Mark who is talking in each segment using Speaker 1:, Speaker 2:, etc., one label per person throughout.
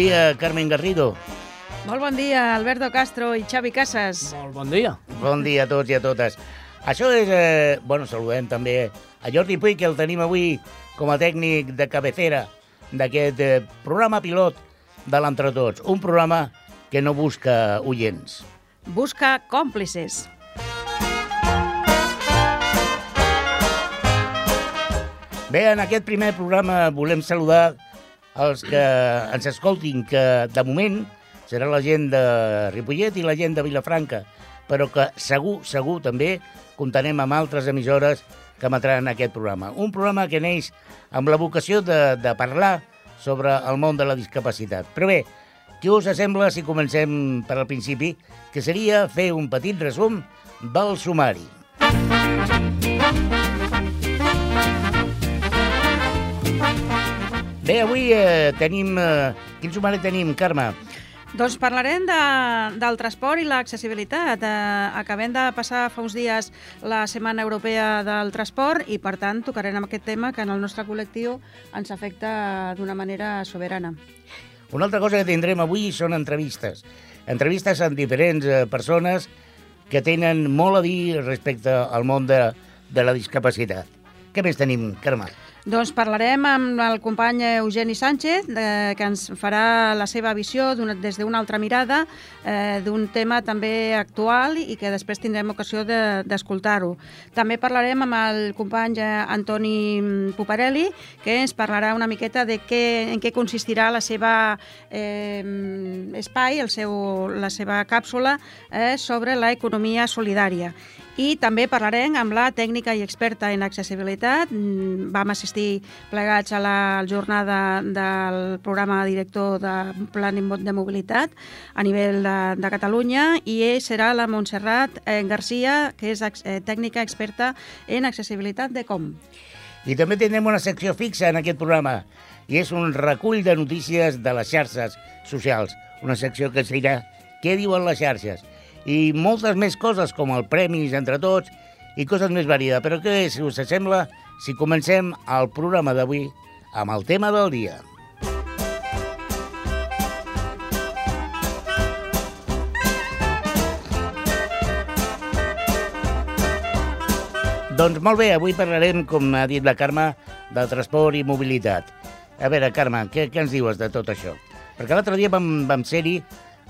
Speaker 1: dia, Carmen Garrido.
Speaker 2: Molt bon dia, Alberto Castro i Xavi Casas.
Speaker 3: Molt bon dia.
Speaker 1: Bon dia a tots i a totes. Això és... Eh, bueno, saludem també a Jordi Puig, que el tenim avui com a tècnic de cabecera d'aquest eh, programa pilot de l'Entretots. Un programa que no busca oients.
Speaker 2: Busca còmplices.
Speaker 1: Bé, en aquest primer programa volem saludar els que ens escoltin, que de moment serà la gent de Ripollet i la gent de Vilafranca, però que segur, segur també comptarem amb altres emissores que emetran aquest programa. Un programa que neix amb la vocació de, de parlar sobre el món de la discapacitat. Però bé, què us sembla si comencem per al principi, que seria fer un petit resum del sumari. Bé, avui eh, tenim... Eh, quin sumari tenim, Carme?
Speaker 2: Doncs parlarem de, del transport i l'accessibilitat. Eh, acabem de passar fa uns dies la Setmana Europea del Transport i, per tant, tocarem amb aquest tema que en el nostre col·lectiu ens afecta d'una manera soberana.
Speaker 1: Una altra cosa que tindrem avui són entrevistes. Entrevistes amb diferents eh, persones que tenen molt a dir respecte al món de, de la discapacitat. Què més tenim, Carme?
Speaker 2: Doncs parlarem amb el company Eugeni Sánchez, eh, que ens farà la seva visió des d'una altra mirada eh, d'un tema també actual i que després tindrem ocasió d'escoltar-ho. De, també parlarem amb el company eh, Antoni Puparelli, que ens parlarà una miqueta de què, en què consistirà la seva eh, espai, el seu, la seva càpsula eh, sobre l'economia solidària. I també parlarem amb la tècnica i experta en accessibilitat. Mm, vam assistir plegats a la jornada del programa director de Plan de Mobilitat a nivell de, de Catalunya i ell serà la Montserrat eh, Garcia, que és eh, tècnica experta en accessibilitat de com.
Speaker 1: I també tindrem una secció fixa en aquest programa i és un recull de notícies de les xarxes socials. Una secció que es dirà Què diuen les xarxes? I moltes més coses com el Premis entre tots i coses més variades. Però què, si us sembla, si comencem el programa d'avui amb el tema del dia. Doncs molt bé, avui parlarem, com ha dit la Carme, del transport i mobilitat. A veure, Carme, què, què ens dius de tot això? Perquè l'altre dia vam, vam ser-hi,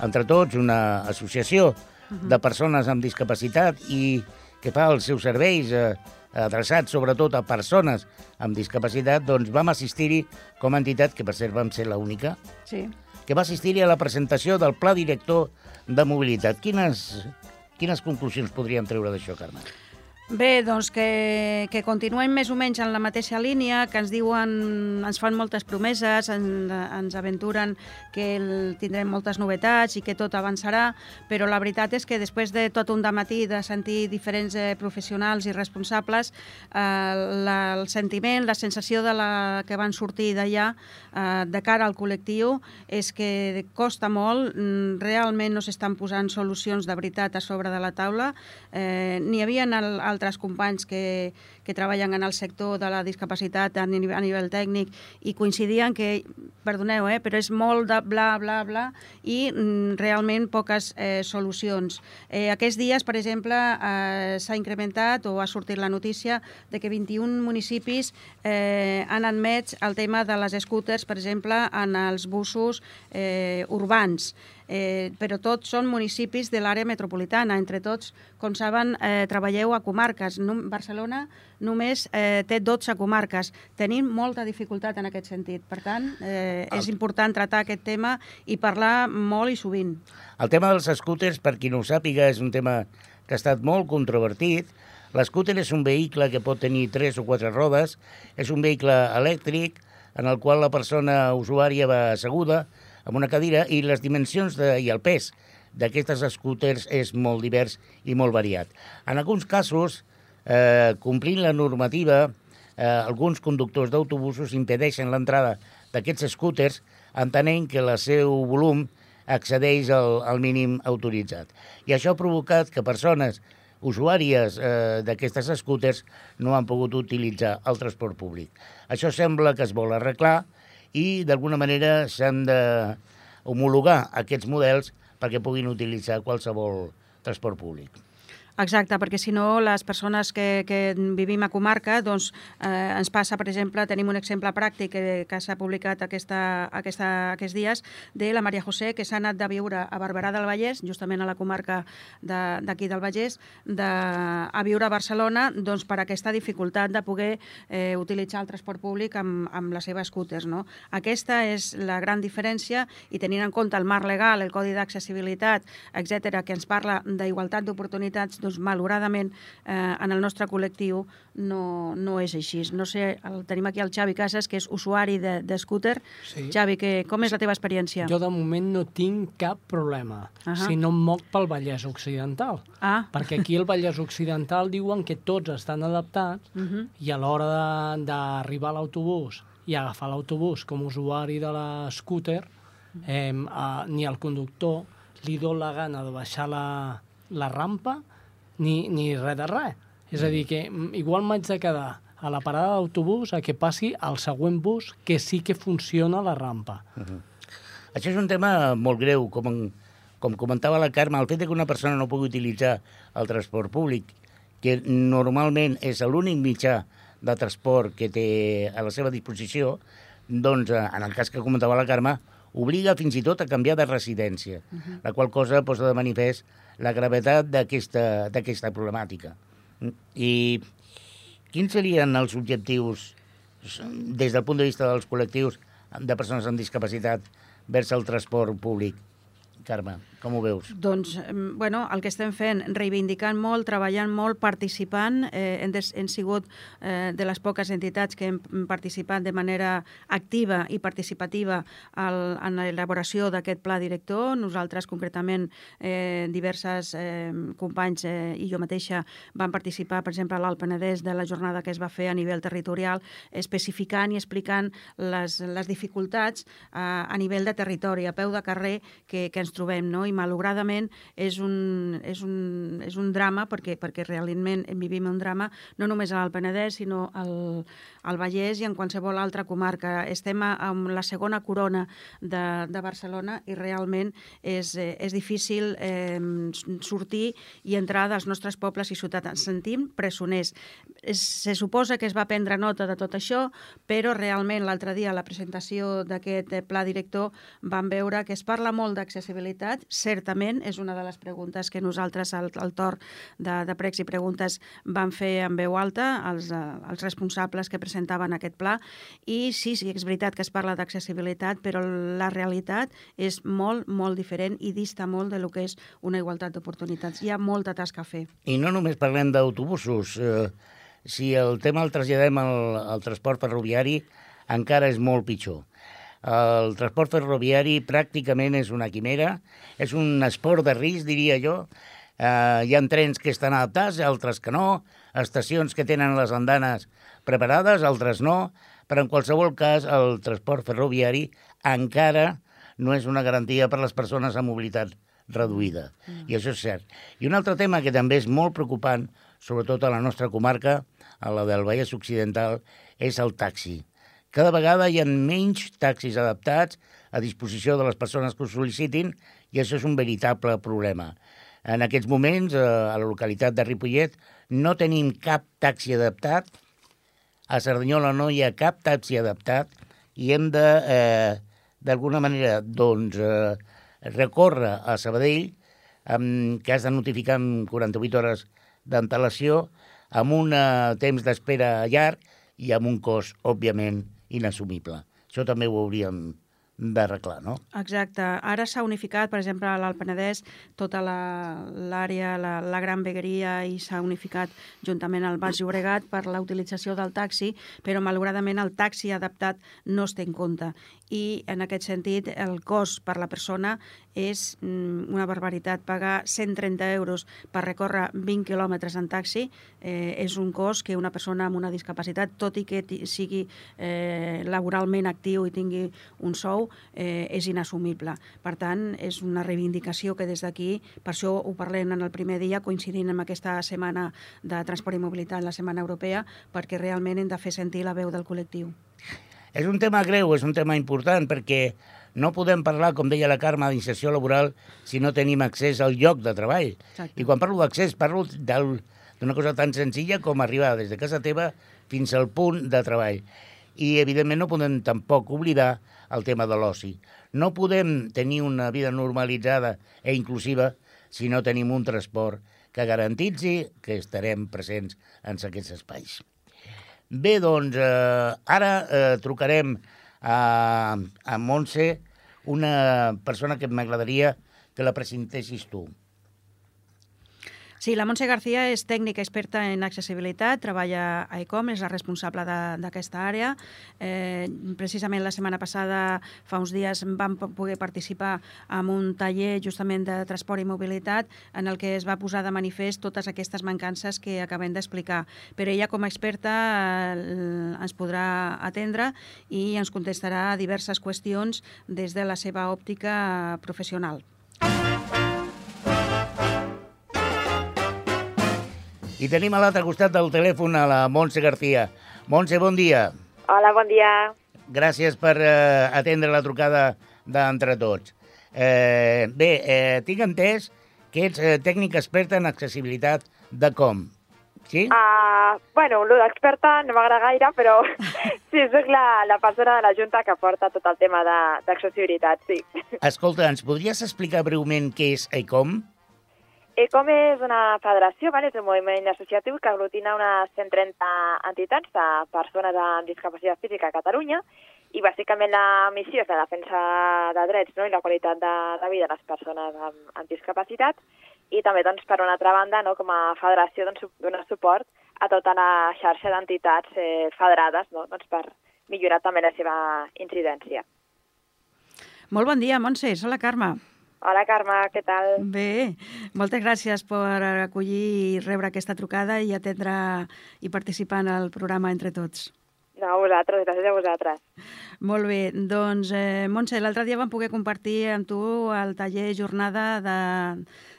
Speaker 1: entre tots, una associació de persones amb discapacitat i que fa els seus serveis eh, adreçats sobretot a persones amb discapacitat, doncs vam assistir-hi com a entitat, que per cert vam ser l'única,
Speaker 2: sí.
Speaker 1: que va assistir-hi a la presentació del Pla Director de Mobilitat. Quines, quines conclusions podríem treure d'això, Carme?
Speaker 2: Bé, doncs que, que continuem més o menys en la mateixa línia, que ens diuen, ens fan moltes promeses, en, ens aventuren que el, tindrem moltes novetats i que tot avançarà, però la veritat és que després de tot un matí de sentir diferents eh, professionals i responsables, eh, la, el sentiment, la sensació de la que van sortir d'allà eh, de cara al col·lectiu és que costa molt, mm, realment no s'estan posant solucions de veritat a sobre de la taula, eh, n'hi havia el, el altres companys que, que treballen en el sector de la discapacitat a nivell, a nivell tècnic i coincidien que, perdoneu, eh, però és molt de bla, bla, bla i mm, realment poques eh, solucions. Eh, aquests dies, per exemple, eh, s'ha incrementat o ha sortit la notícia de que 21 municipis eh, han admès el tema de les scooters, per exemple, en els busos eh, urbans eh, però tots són municipis de l'àrea metropolitana. Entre tots, com saben, eh, treballeu a comarques. Barcelona només eh, té 12 comarques. Tenim molta dificultat en aquest sentit. Per tant, eh, és important tractar aquest tema i parlar molt i sovint.
Speaker 1: El tema dels scooters, per qui no ho sàpiga, és un tema que ha estat molt controvertit. L'escúter és un vehicle que pot tenir tres o quatre rodes, és un vehicle elèctric en el qual la persona usuària va asseguda, amb una cadira i les dimensions de, i el pes d'aquestes scooters és molt divers i molt variat. En alguns casos, eh, complint la normativa, eh, alguns conductors d'autobusos impedeixen l'entrada d'aquests scooters entenent que el seu volum accedeix al, al mínim autoritzat. I això ha provocat que persones usuàries eh, d'aquestes scooters no han pogut utilitzar el transport públic. Això sembla que es vol arreglar, i d'alguna manera s'han de homologar aquests models perquè puguin utilitzar qualsevol transport públic.
Speaker 2: Exacte, perquè si no les persones que, que vivim a comarca, doncs eh, ens passa, per exemple, tenim un exemple pràctic que, que s'ha publicat aquesta, aquesta, aquests dies de la Maria José, que s'ha anat de viure a Barberà del Vallès, justament a la comarca d'aquí de, del Vallès, de, a viure a Barcelona doncs, per aquesta dificultat de poder eh, utilitzar el transport públic amb, amb les seves scooters. No? Aquesta és la gran diferència i tenint en compte el marc legal, el Codi d'Accessibilitat, etc que ens parla d'igualtat d'oportunitats, doncs, malauradament eh, en el nostre col·lectiu no, no és així. No sé, el, tenim aquí el Xavi Casas, que és usuari de, de scooter. Sí. Xavi, que, com és la teva experiència?
Speaker 3: Jo de moment no tinc cap problema, uh -huh. si no em moc pel Vallès Occidental. Ah. Perquè aquí al Vallès Occidental diuen que tots estan adaptats uh -huh. i a l'hora d'arribar a l'autobús i agafar l'autobús com a usuari de l'escúter, eh, eh, ni el conductor li dona la gana de baixar la, la rampa ni, ni res de res. És a dir, que igual m'haig de quedar a la parada d'autobús a que passi al següent bus que sí que funciona la rampa. Uh -huh.
Speaker 1: Això és un tema molt greu, com, com comentava la Carme, el fet que una persona no pugui utilitzar el transport públic, que normalment és l'únic mitjà de transport que té a la seva disposició, doncs, eh, en el cas que comentava la Carme, obliga fins i tot a canviar de residència, uh -huh. la qual cosa posa de manifest la gravetat d'aquesta problemàtica. I quins serien els objectius des del punt de vista dels col·lectius de persones amb discapacitat vers el transport públic? Carme, com ho veus?
Speaker 2: Doncs, bueno, el que estem fent, reivindicant molt, treballant molt, participant. Eh, hem, des, hem sigut eh, de les poques entitats que hem participat de manera activa i participativa al, en l'elaboració d'aquest pla director. Nosaltres, concretament, eh, diverses eh, companys eh, i jo mateixa vam participar, per exemple, a l'Alt Penedès de la jornada que es va fer a nivell territorial, especificant i explicant les, les dificultats eh, a nivell de territori, a peu de carrer, que, que ens ens trobem, no? I malauradament és un, és un, és un drama, perquè, perquè realment vivim un drama, no només a l'Alt Penedès, sinó al, al Vallès i en qualsevol altra comarca. Estem amb la segona corona de, de Barcelona i realment és, eh, és difícil eh, sortir i entrar dels nostres pobles i ciutats. Ens sentim presoners. Es, se suposa que es va prendre nota de tot això, però realment l'altre dia a la presentació d'aquest eh, pla director vam veure que es parla molt d'accessibilitat responsabilitat, certament, és una de les preguntes que nosaltres al, al torn de, de pregs i preguntes vam fer en veu alta als, als responsables que presentaven aquest pla i sí, sí, és veritat que es parla d'accessibilitat, però la realitat és molt, molt diferent i dista molt de lo que és una igualtat d'oportunitats. Hi ha molta tasca a fer.
Speaker 1: I no només parlem d'autobusos. Eh, si el tema el traslladem al, al transport ferroviari, encara és molt pitjor. El transport ferroviari pràcticament és una quimera, és un esport de risc, diria jo. Eh, hi ha trens que estan adaptats, altres que no, estacions que tenen les andanes preparades, altres no, però en qualsevol cas el transport ferroviari encara no és una garantia per a les persones amb mobilitat reduïda. Mm. I això és cert. I un altre tema que també és molt preocupant, sobretot a la nostra comarca, a la del Vallès Occidental, és el taxi. Cada vegada hi ha menys taxis adaptats a disposició de les persones que ho sol·licitin i això és un veritable problema. En aquests moments, eh, a la localitat de Ripollet, no tenim cap taxi adaptat, a Cerdanyola no hi ha cap taxi adaptat i hem de, eh, d'alguna manera, doncs, eh, recórrer a Sabadell, amb, que has de notificar en 48 hores d'antelació, amb un eh, temps d'espera llarg i amb un cost, òbviament, inassumible. Això també ho hauríem d'arreglar, no?
Speaker 2: Exacte. Ara s'ha unificat, per exemple, a l'Alt Penedès, tota l'àrea, la, la, la Gran Vegueria, i s'ha unificat juntament al Baix Llobregat per la utilització del taxi, però malauradament el taxi adaptat no es té en compte i en aquest sentit el cost per la persona és mm, una barbaritat. Pagar 130 euros per recórrer 20 quilòmetres en taxi eh, és un cost que una persona amb una discapacitat, tot i que sigui eh, laboralment actiu i tingui un sou, eh, és inassumible. Per tant, és una reivindicació que des d'aquí, per això ho parlem en el primer dia, coincidint amb aquesta setmana de transport i mobilitat, la Setmana Europea, perquè realment hem de fer sentir la veu del col·lectiu.
Speaker 1: És un tema greu, és un tema important, perquè No podem parlar, com deia la Carme, d'inserció laboral si no tenim accés al lloc de treball. Exacte. I quan parlo d'accés, parlo d'una cosa tan senzilla com arribar des de casa teva fins al punt de treball. I, evidentment, no podem tampoc oblidar el tema de l'oci. No podem tenir una vida normalitzada e inclusiva si no tenim un transport que garantitzi que estarem presents en aquests espais. Bé, doncs, eh, ara eh, trucarem a, a Montse, una persona que m'agradaria que la presentessis tu.
Speaker 2: Sí, la Montse García és tècnica experta en accessibilitat, treballa a ICOM, és la responsable d'aquesta àrea. Eh, precisament la setmana passada, fa uns dies, vam poder participar en un taller justament de transport i mobilitat en el que es va posar de manifest totes aquestes mancances que acabem d'explicar. Però ella, com a experta, eh, ens podrà atendre i ens contestarà diverses qüestions des de la seva òptica professional.
Speaker 1: I tenim a l'altre costat del telèfon a la Montse García. Montse, bon dia.
Speaker 4: Hola, bon dia.
Speaker 1: Gràcies per eh, atendre la trucada d'entre tots. Eh, bé, eh, tinc entès que ets eh, tècnica experta en accessibilitat de com, sí?
Speaker 4: Uh, bueno, lo d'experta no m'agrada gaire, però sí, soc la, la persona de la Junta que porta tot el tema d'accessibilitat, sí.
Speaker 1: Escolta, ens podries explicar breument què és ICOM?
Speaker 4: ECOM és una federació, vale? és un moviment associatiu que aglutina unes 130 entitats de persones amb discapacitat física a Catalunya i bàsicament la missió és la defensa de drets no? i la qualitat de, de vida de les persones amb, amb discapacitat i també doncs, per una altra banda no? com a federació doncs, donar suport a tota la xarxa d'entitats eh, federades no? doncs, per millorar també la seva incidència.
Speaker 2: Molt bon dia, Montse. Hola, Carme.
Speaker 4: Hola, Carme, què tal?
Speaker 2: Bé, moltes gràcies per acollir i rebre aquesta trucada i atendre i participar en el programa Entre Tots.
Speaker 4: No, a vosaltres, gràcies a vosaltres.
Speaker 2: Molt bé, doncs, eh, Montse, l'altre dia vam poder compartir amb tu el taller jornada de,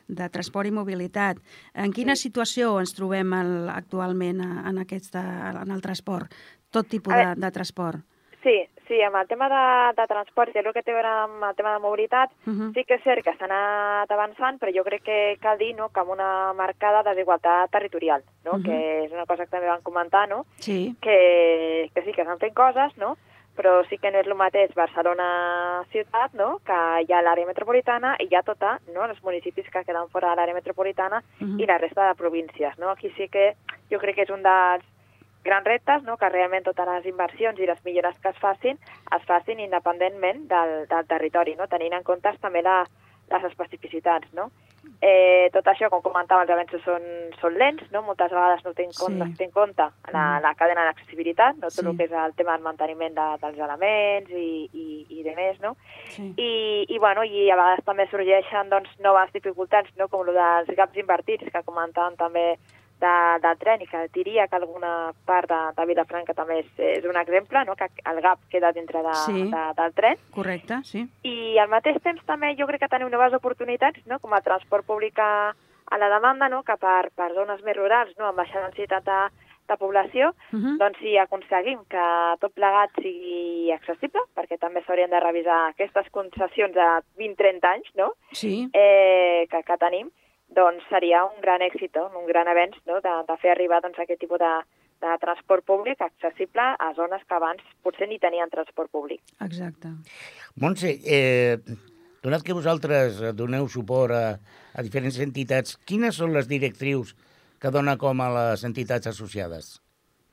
Speaker 2: de transport i mobilitat. En quina sí. situació ens trobem el, actualment en, aquesta, en el transport? Tot tipus de, de transport.
Speaker 4: Sí, sí, amb el tema de, de transport i el que té a veure amb el tema de mobilitat, uh -huh. sí que és cert que s'ha anat avançant, però jo crec que cal dir no, que amb una marcada desigualtat territorial, no? uh -huh. que és una cosa que també van comentar, no?
Speaker 2: sí.
Speaker 4: que, que sí que s'han fet coses, no? però sí que no és el mateix Barcelona ciutat, no? que hi ha l'àrea metropolitana i hi ha tota, no? els municipis que queden fora de l'àrea metropolitana uh -huh. i la resta de províncies. No? Aquí sí que jo crec que és un dels grans reptes, no? que realment totes les inversions i les millores que es facin es facin independentment del, del territori, no? tenint en compte també la, les especificitats. No? Eh, tot això, com comentava, els avenços són, són lents, no? moltes vegades no tenen compte, sí. en compte la, mm. la cadena d'accessibilitat, no? tot sí. el que és el tema del manteniment de, dels elements i, i, i de més, no? Sí. I, i, bueno, i a vegades també sorgeixen doncs, noves dificultats, no? com el dels gaps invertits, que comentaven també de, del tren i que diria que alguna part de, de Vilafranca també és, és un exemple, no? que el GAP queda dintre de, sí. de, del tren.
Speaker 2: Correcte, sí.
Speaker 4: I al mateix temps també jo crec que tenim noves oportunitats, no? com a transport públic a, a la demanda, no? que per, per zones més rurals, no? amb baixa densitat de, de població, uh -huh. doncs si aconseguim que tot plegat sigui accessible, perquè també s'haurien de revisar aquestes concessions de 20-30 anys, no?
Speaker 2: Sí.
Speaker 4: Eh, que, que tenim, doncs seria un gran èxit, no? un gran avenç no? de, de fer arribar doncs, aquest tipus de, de transport públic accessible a zones que abans potser ni tenien transport públic.
Speaker 2: Exacte.
Speaker 1: Montse, eh, donat que vosaltres doneu suport a, a diferents entitats, quines són les directrius que dona com a les entitats associades?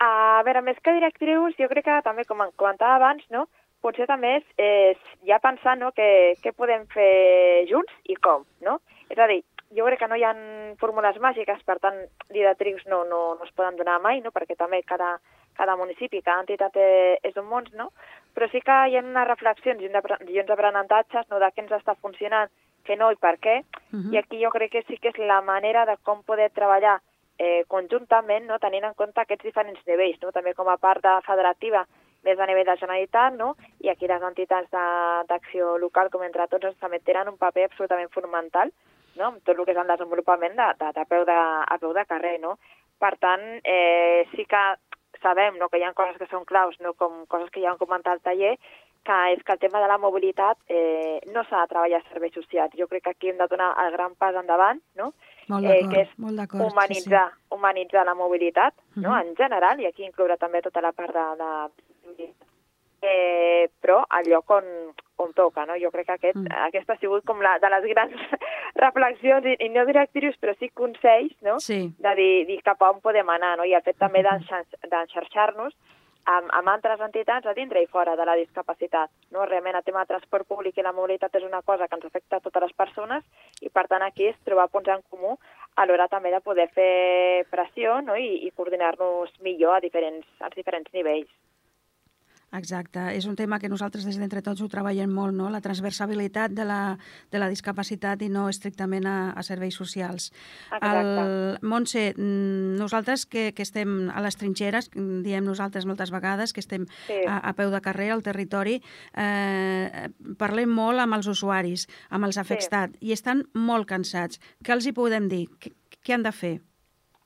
Speaker 4: A veure, més que directrius, jo crec que també, com comentava abans, no? potser també és, és ja pensar no? què, què podem fer junts i com. No? És a dir, jo crec que no hi ha fórmules màgiques, per tant, directrius no, no, no es poden donar mai, no? perquè també cada, cada municipi, cada entitat és un món, no? però sí que hi ha unes reflexions i uns aprenentatges no? de què ens està funcionant, què no i per què, uh -huh. i aquí jo crec que sí que és la manera de com poder treballar eh, conjuntament, no? tenint en compte aquests diferents nivells, no? també com a part de federativa, més a nivell de Generalitat, no? i aquí les entitats d'acció local, com entre tots, també tenen un paper absolutament fonamental, no? amb tot el que és el desenvolupament de, de, de, peu, de a peu de carrer. No? Per tant, eh, sí que sabem no, que hi ha coses que són claus, no, com coses que ja han comentat al taller, que és que el tema de la mobilitat eh, no s'ha de treballar a serveis socials. Jo crec que aquí hem de donar el gran pas endavant, no?
Speaker 2: Molt eh, que és
Speaker 4: humanitzar, sí, sí. humanitzar la mobilitat, uh -huh. no? en general, i aquí incloure també tota la part de, de eh, però al lloc on, on toca. No? Jo crec que aquest, mm. aquesta ha sigut com la, de les grans reflexions, i, i no directrius, però sí consells, no?
Speaker 2: sí.
Speaker 4: de dir, dir cap a on podem anar, no? i el fet també d'enxarxar-nos amb, amb altres entitats a dintre i fora de la discapacitat. No? Realment el tema de transport públic i la mobilitat és una cosa que ens afecta a totes les persones i per tant aquí és trobar punts en comú a l'hora també de poder fer pressió no? i, i coordinar-nos millor a diferents, als diferents nivells.
Speaker 2: Exacte, és un tema que nosaltres des d'entre tots ho treballem molt, no? la transversabilitat de la, de la discapacitat i no estrictament a, a serveis socials.
Speaker 4: Exacte.
Speaker 2: El, Montse, mm, nosaltres que, que estem a les trinxeres, diem nosaltres moltes vegades, que estem sí. a, a peu de carrer al territori, eh, parlem molt amb els usuaris, amb els afectats, sí. i estan molt cansats. Què els hi podem dir? Què, què han de fer?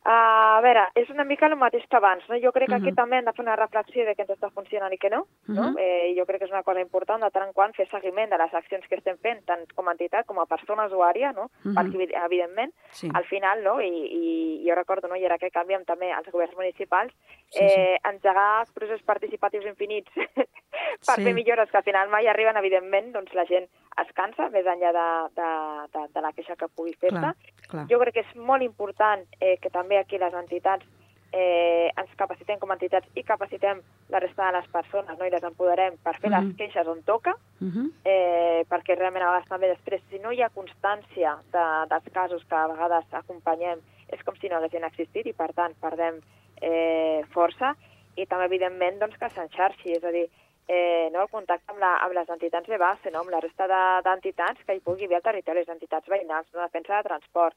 Speaker 4: Uh, a veure, és una mica el mateix que abans, no? Jo crec que aquí uh -huh. també hem de fer una reflexió de què ens està funcionant i què no, no? Uh -huh. eh, jo crec que és una cosa important de tant en quant fer seguiment de les accions que estem fent, tant com a entitat com a persona usuària, no? Uh -huh. Perquè, evidentment, sí. al final, no? I, i jo recordo, no? I ara que canviem també els governs municipals, sí, eh, sí. engegar processos participatius infinits per sí. fer millores que al final mai arriben, evidentment, doncs la gent es cansa, més enllà de, de, de, de la queixa que pugui fer-se. Jo crec que és molt important eh, que també també aquí les entitats eh, ens capacitem com a entitats i capacitem la resta de les persones no? i les empoderem per fer uh -huh. les queixes on toca, uh -huh. eh, perquè realment a vegades també després, si no hi ha constància de, dels casos que a vegades acompanyem, és com si no haguessin existit i per tant perdem eh, força i també evidentment doncs, que s'enxarxi, és a dir, eh, no, el contacte amb, la, amb les entitats de base, no, amb la resta d'entitats de, que hi pugui haver al territori, les entitats veïnals, no, defensa de transport,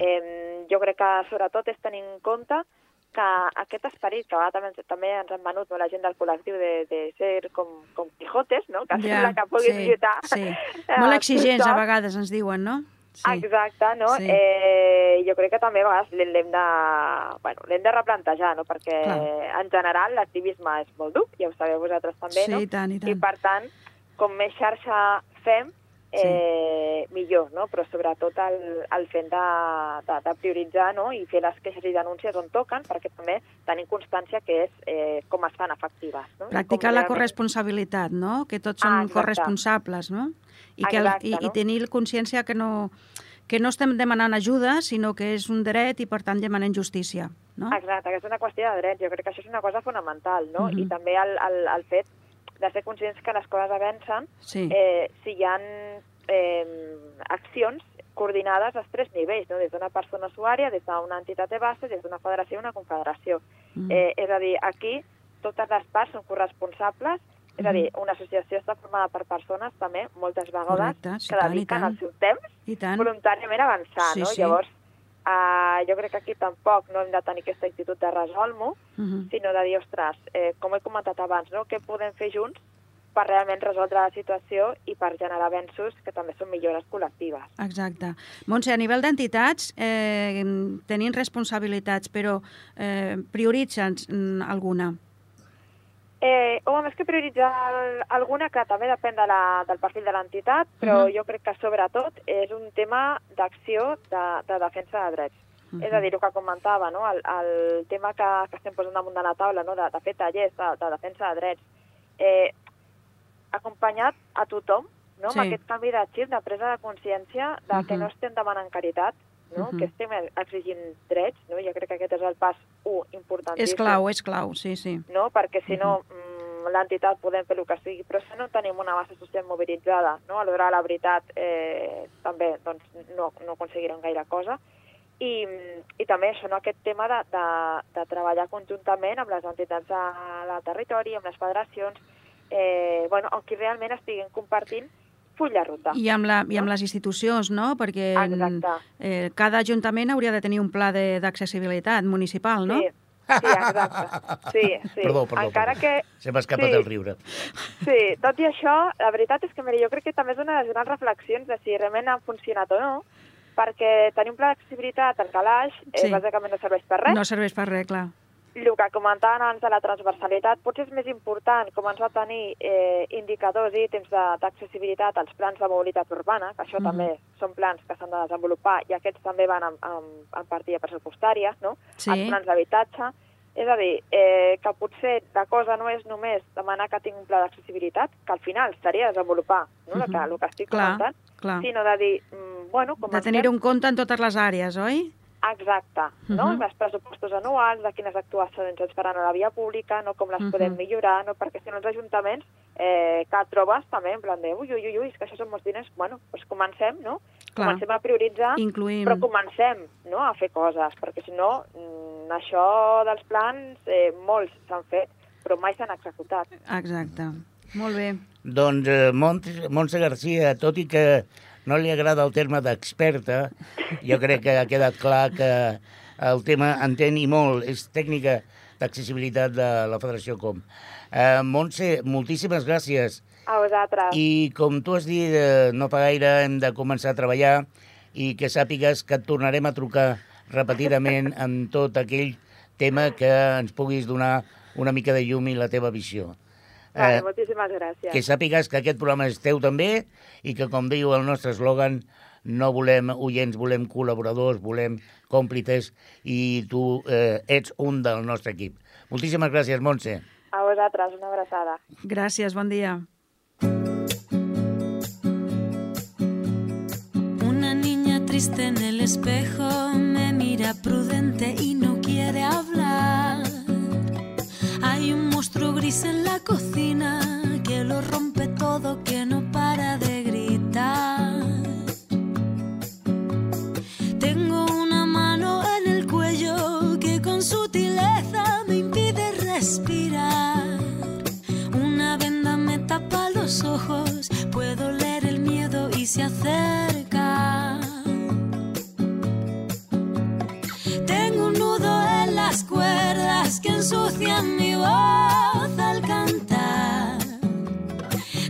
Speaker 4: Eh, jo crec que sobretot és tenir en compte que aquest esperit, que també, també ens han venut no, la gent del col·lectiu de, de ser com, com Quijotes, no? que ja, sembla que puguis sí, lluitar.
Speaker 2: Sí. Molt exigents a vegades ens diuen, no?
Speaker 4: Sí. Exacte, no? Sí. Eh, jo crec que també a vegades l'hem de, bueno, de replantejar, no? perquè Clar. en general l'activisme és molt dur, ja ho sabeu vosaltres també,
Speaker 2: sí,
Speaker 4: no?
Speaker 2: I, tant, i, tant.
Speaker 4: I per tant, com més xarxa fem, eh, sí. millor, no? però sobretot el, el fet de, de, de prioritzar no? i fer les queixes i denúncies on toquen, perquè també tenim constància que és eh, com es fan efectives. No?
Speaker 2: Practicar la corresponsabilitat, no? que tots són ah, corresponsables, no? I, que el, exacte, i, no? i tenir consciència que no, que no estem demanant ajuda, sinó que és un dret i, per tant, demanem justícia. No?
Speaker 4: Exacte, que és una qüestió de drets. Jo crec que això és una cosa fonamental, no? Uh -huh. I també el, el, el fet de ser conscients que les coses avancen
Speaker 2: sí.
Speaker 4: eh, si hi ha eh, accions coordinades als tres nivells, no? des d'una persona usuària, des d'una entitat de base, des d'una federació i una confederació. Mm. Eh, és a dir, aquí totes les parts són corresponsables, és mm. a dir, una associació està formada per persones també, moltes vegades, Correcte, sí, que dediquen el seu temps voluntàriament a avançar, sí, no? Sí. Llavors, Uh, jo crec que aquí tampoc no hem de tenir aquesta actitud de resolmo, uh mhm. -huh. sinó de dir, ostres, eh, com he comentat abans, no? què podem fer junts per realment resoldre la situació i per generar avenços que també són millores col·lectives.
Speaker 2: Exacte. Montse, a nivell d'entitats, eh, tenim responsabilitats, però eh, prioritza'ns mm, alguna.
Speaker 4: Eh, home, més que prioritzar alguna, que també depèn de la, del perfil de l'entitat, però uh mhm. -huh. jo crec que sobretot és un tema d'acció de, de defensa de drets. Uh -huh. És a dir, el que comentava, no? el, el tema que, que estem posant damunt de la taula, no? de, de fer tallers de, de defensa de drets, eh, acompanyat a tothom no? Sí. amb aquest canvi de xip, de presa de consciència de uh -huh. que mhm. no estem demanant caritat, no? Uh -huh. que estem exigint drets, no? jo crec que aquest és el pas 1 importantíssim.
Speaker 2: És clau, és clau, sí, sí.
Speaker 4: No? Perquè si no, uh -huh. l'entitat podem fer el que sigui, però si no tenim una base social mobilitzada, no? a l'hora la veritat eh, també doncs, no, no aconseguirem gaire cosa. I, i també això, no? aquest tema de, de, de treballar conjuntament amb les entitats de la territori, amb les federacions, eh, bueno, on qui realment estiguin compartint full de ruta.
Speaker 2: I amb, la, i amb les institucions, no? Perquè eh, cada ajuntament hauria de tenir un pla d'accessibilitat municipal, no?
Speaker 4: Sí, sí, exacte. Sí, sí.
Speaker 1: Perdó, perdó. Encara perdó. que... Se m'ha escapat sí. el riure.
Speaker 4: Sí, tot i això, la veritat és que mira, jo crec que també és una de les grans reflexions de si realment han funcionat o no, perquè tenir un pla d'accessibilitat al calaix eh, sí. bàsicament no serveix per res.
Speaker 2: No serveix per res, clar.
Speaker 4: El que comentaven abans de la transversalitat, potser és més important començar a tenir eh, indicadors i ítems d'accessibilitat als plans de mobilitat urbana, que això mm -hmm. també són plans que s'han de desenvolupar i aquests també van en, en, en partida pressupostària, no?
Speaker 2: Sí.
Speaker 4: Els plans d'habitatge. És a dir, eh, que potser la cosa no és només demanar que tingui un pla d'accessibilitat, que al final seria desenvolupar no? Mm -hmm. el, que, el que estic clar, comentant,
Speaker 2: clar.
Speaker 4: sinó de dir, mm, bueno...
Speaker 2: Com de tenir un compte en totes les àrees, oi?
Speaker 4: Exacte, no? Uh -huh. Els pressupostos anuals, de quines actuacions ens faran a la via pública, no com les uh -huh. podem millorar, no? perquè si no els ajuntaments eh, que trobes també en plan de ui, ui, ui, ui, és que això són molts diners, bueno, doncs comencem, no? Clar. Comencem a prioritzar,
Speaker 2: Incluïm.
Speaker 4: però comencem no? a fer coses, perquè si no, mm, això dels plans, eh, molts s'han fet, però mai s'han executat.
Speaker 2: Exacte. Molt bé.
Speaker 1: Doncs, eh, Montse Garcia, tot i que no li agrada el terme d'experta, jo crec que ha quedat clar que el tema entén i molt, és tècnica d'accessibilitat de la Federació Com. Eh, Montse, moltíssimes gràcies.
Speaker 4: A vosaltres.
Speaker 1: I com tu has dit, eh, no fa gaire hem de començar a treballar i que sàpigues que et tornarem a trucar repetidament en tot aquell tema que ens puguis donar una mica de llum i la teva visió.
Speaker 4: Vale, eh, moltíssimes gràcies.
Speaker 1: Que sàpigues que aquest programa és teu també i que, com diu el nostre eslògan, no volem oients, volem col·laboradors, volem còmplices i tu eh, ets un del nostre equip. Moltíssimes gràcies, Montse.
Speaker 4: A vosaltres, una abraçada.
Speaker 2: Gràcies, bon dia.
Speaker 5: Una niña triste en el espejo me mira prudente y no quiere hablar. Un monstruo gris en la cocina que lo rompe todo, que no para de gritar. Tengo una mano en el cuello que con sutileza me impide respirar. Una venda me tapa los ojos, puedo leer el miedo y se acerca. Las cuerdas que ensucian mi voz al cantar.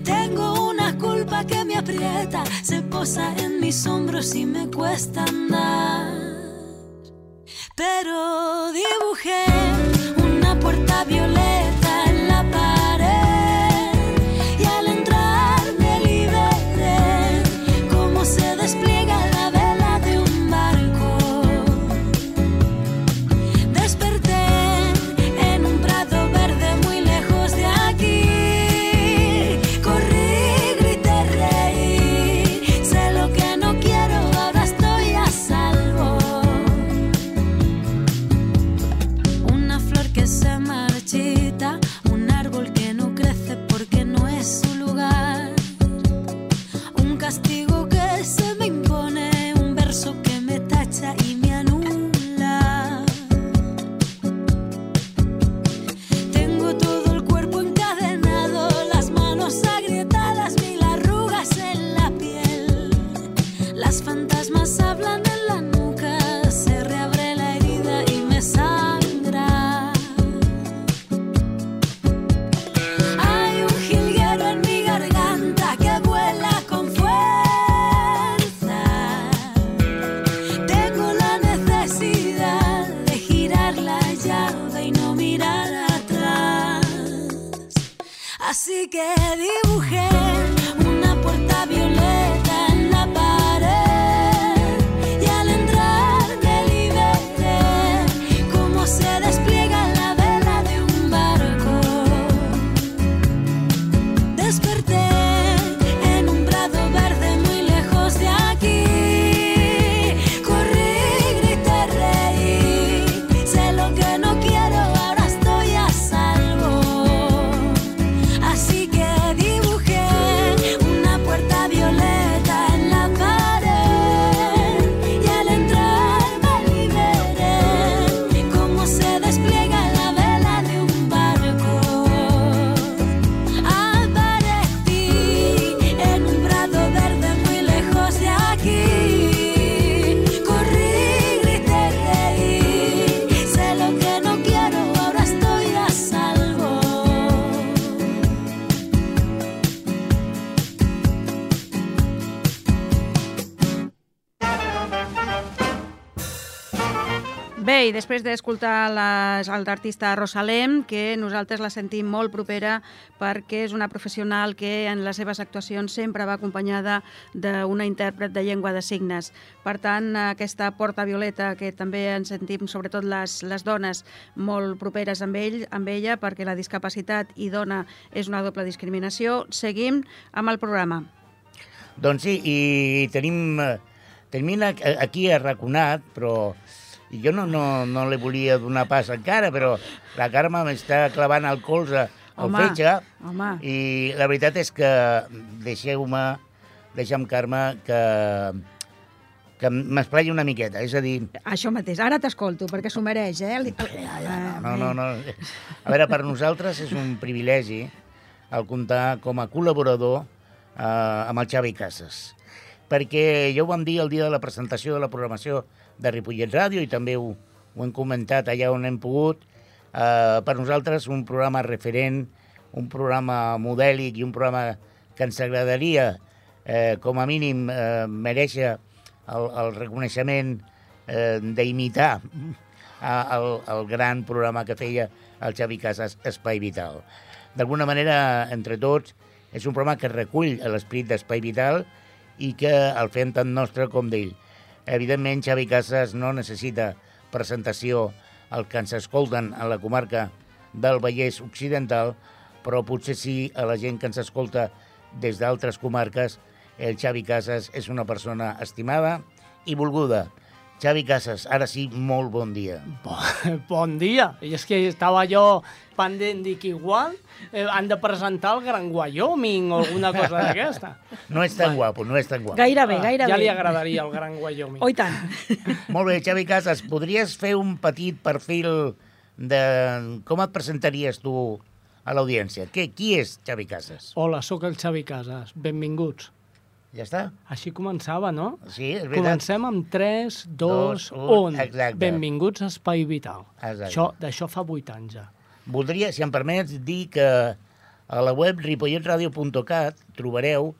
Speaker 5: Tengo una culpa que me aprieta, se posa en mis hombros y me cuesta andar. Pero dibujé una puerta violeta
Speaker 2: després d'escoltar l'artista Rosalem, que nosaltres la sentim molt propera perquè és una professional que en les seves actuacions sempre va acompanyada d'una intèrpret de llengua de signes. Per tant, aquesta porta violeta que també ens sentim, sobretot les, les dones, molt properes amb, ell, amb ella, perquè la discapacitat i dona és una doble discriminació. Seguim amb el programa.
Speaker 1: Doncs sí, i tenim, tenim aquí arraconat, però i jo no, no, no li volia donar pas encara, però la Carme m'està clavant el colze al home, fetge. Home. I la veritat és que deixeu-me, deixa'm, Carme, que que m'esplai una miqueta, és a dir...
Speaker 2: Això mateix, ara t'escolto, perquè s'ho mereix, eh?
Speaker 1: No, no, no. A veure, per nosaltres és un privilegi el comptar com a col·laborador eh, amb el Xavi Casas, perquè ja ho vam dir el dia de la presentació de la programació de Ripollet Ràdio i també ho, ho hem comentat allà on hem pogut. Eh, per nosaltres un programa referent, un programa modèlic i un programa que ens agradaria, eh, com a mínim, eh, mereixer el, el reconeixement eh, d'imitar el, el gran programa que feia el Xavi Casas, Espai Vital. D'alguna manera, entre tots, és un programa que recull l'esperit d'Espai Vital i que el fem tant nostre com d'ell. Evidentment, Xavi Casas no necessita presentació al que ens escolten a la comarca del Vallès Occidental, però potser sí a la gent que ens escolta des d'altres comarques, el Xavi Casas és una persona estimada i volguda. Xavi Casas, ara sí, molt bon dia.
Speaker 3: Bon, bon dia. I és que estava jo pendent, dic, igual eh, han de presentar el Gran Wyoming o alguna cosa d'aquesta.
Speaker 1: No és tan guapo, no és tan guapo.
Speaker 2: Gairebé, gairebé.
Speaker 3: Ja li agradaria el Gran Wyoming.
Speaker 2: Oh, tant.
Speaker 1: Molt bé, Xavi Casas, podries fer un petit perfil de com et presentaries tu a l'audiència? Qui és Xavi Casas?
Speaker 3: Hola, sóc el Xavi Casas. Benvinguts.
Speaker 1: Ja està.
Speaker 3: Així començava, no?
Speaker 1: Sí, és veritat.
Speaker 3: Comencem amb 3, 2, 1. Exacte. Benvinguts a Espai Vital. Exacte. D'això fa 8 anys ja.
Speaker 1: Voldria, si em permets, dir que a la web ripolletradio.cat trobareu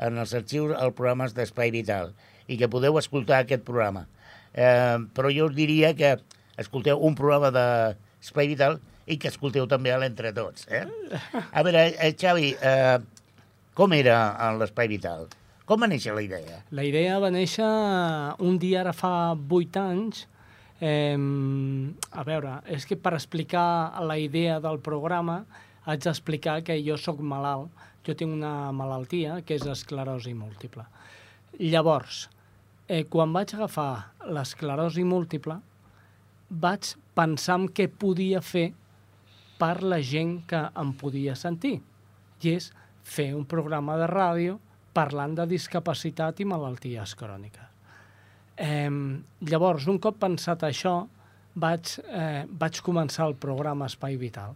Speaker 1: en els arxius els programes d'Espai Vital i que podeu escoltar aquest programa. Eh, però jo us diria que escolteu un programa d'Espai Vital i que escolteu també l'Entre Tots. Eh? A veure, eh, Xavi, eh, com era l'Espai Vital? Com va néixer la idea?
Speaker 3: La idea va néixer un dia ara fa vuit anys. Eh, a veure, és que per explicar la idea del programa haig d'explicar que jo sóc malalt. Jo tinc una malaltia que és esclerosi múltiple. Llavors, eh, quan vaig agafar l'esclerosi múltiple, vaig pensar en què podia fer per la gent que em podia sentir. I és fer un programa de ràdio parlant de discapacitat i malalties cròniques. Eh, llavors, un cop pensat això, vaig, eh, vaig començar el programa Espai Vital.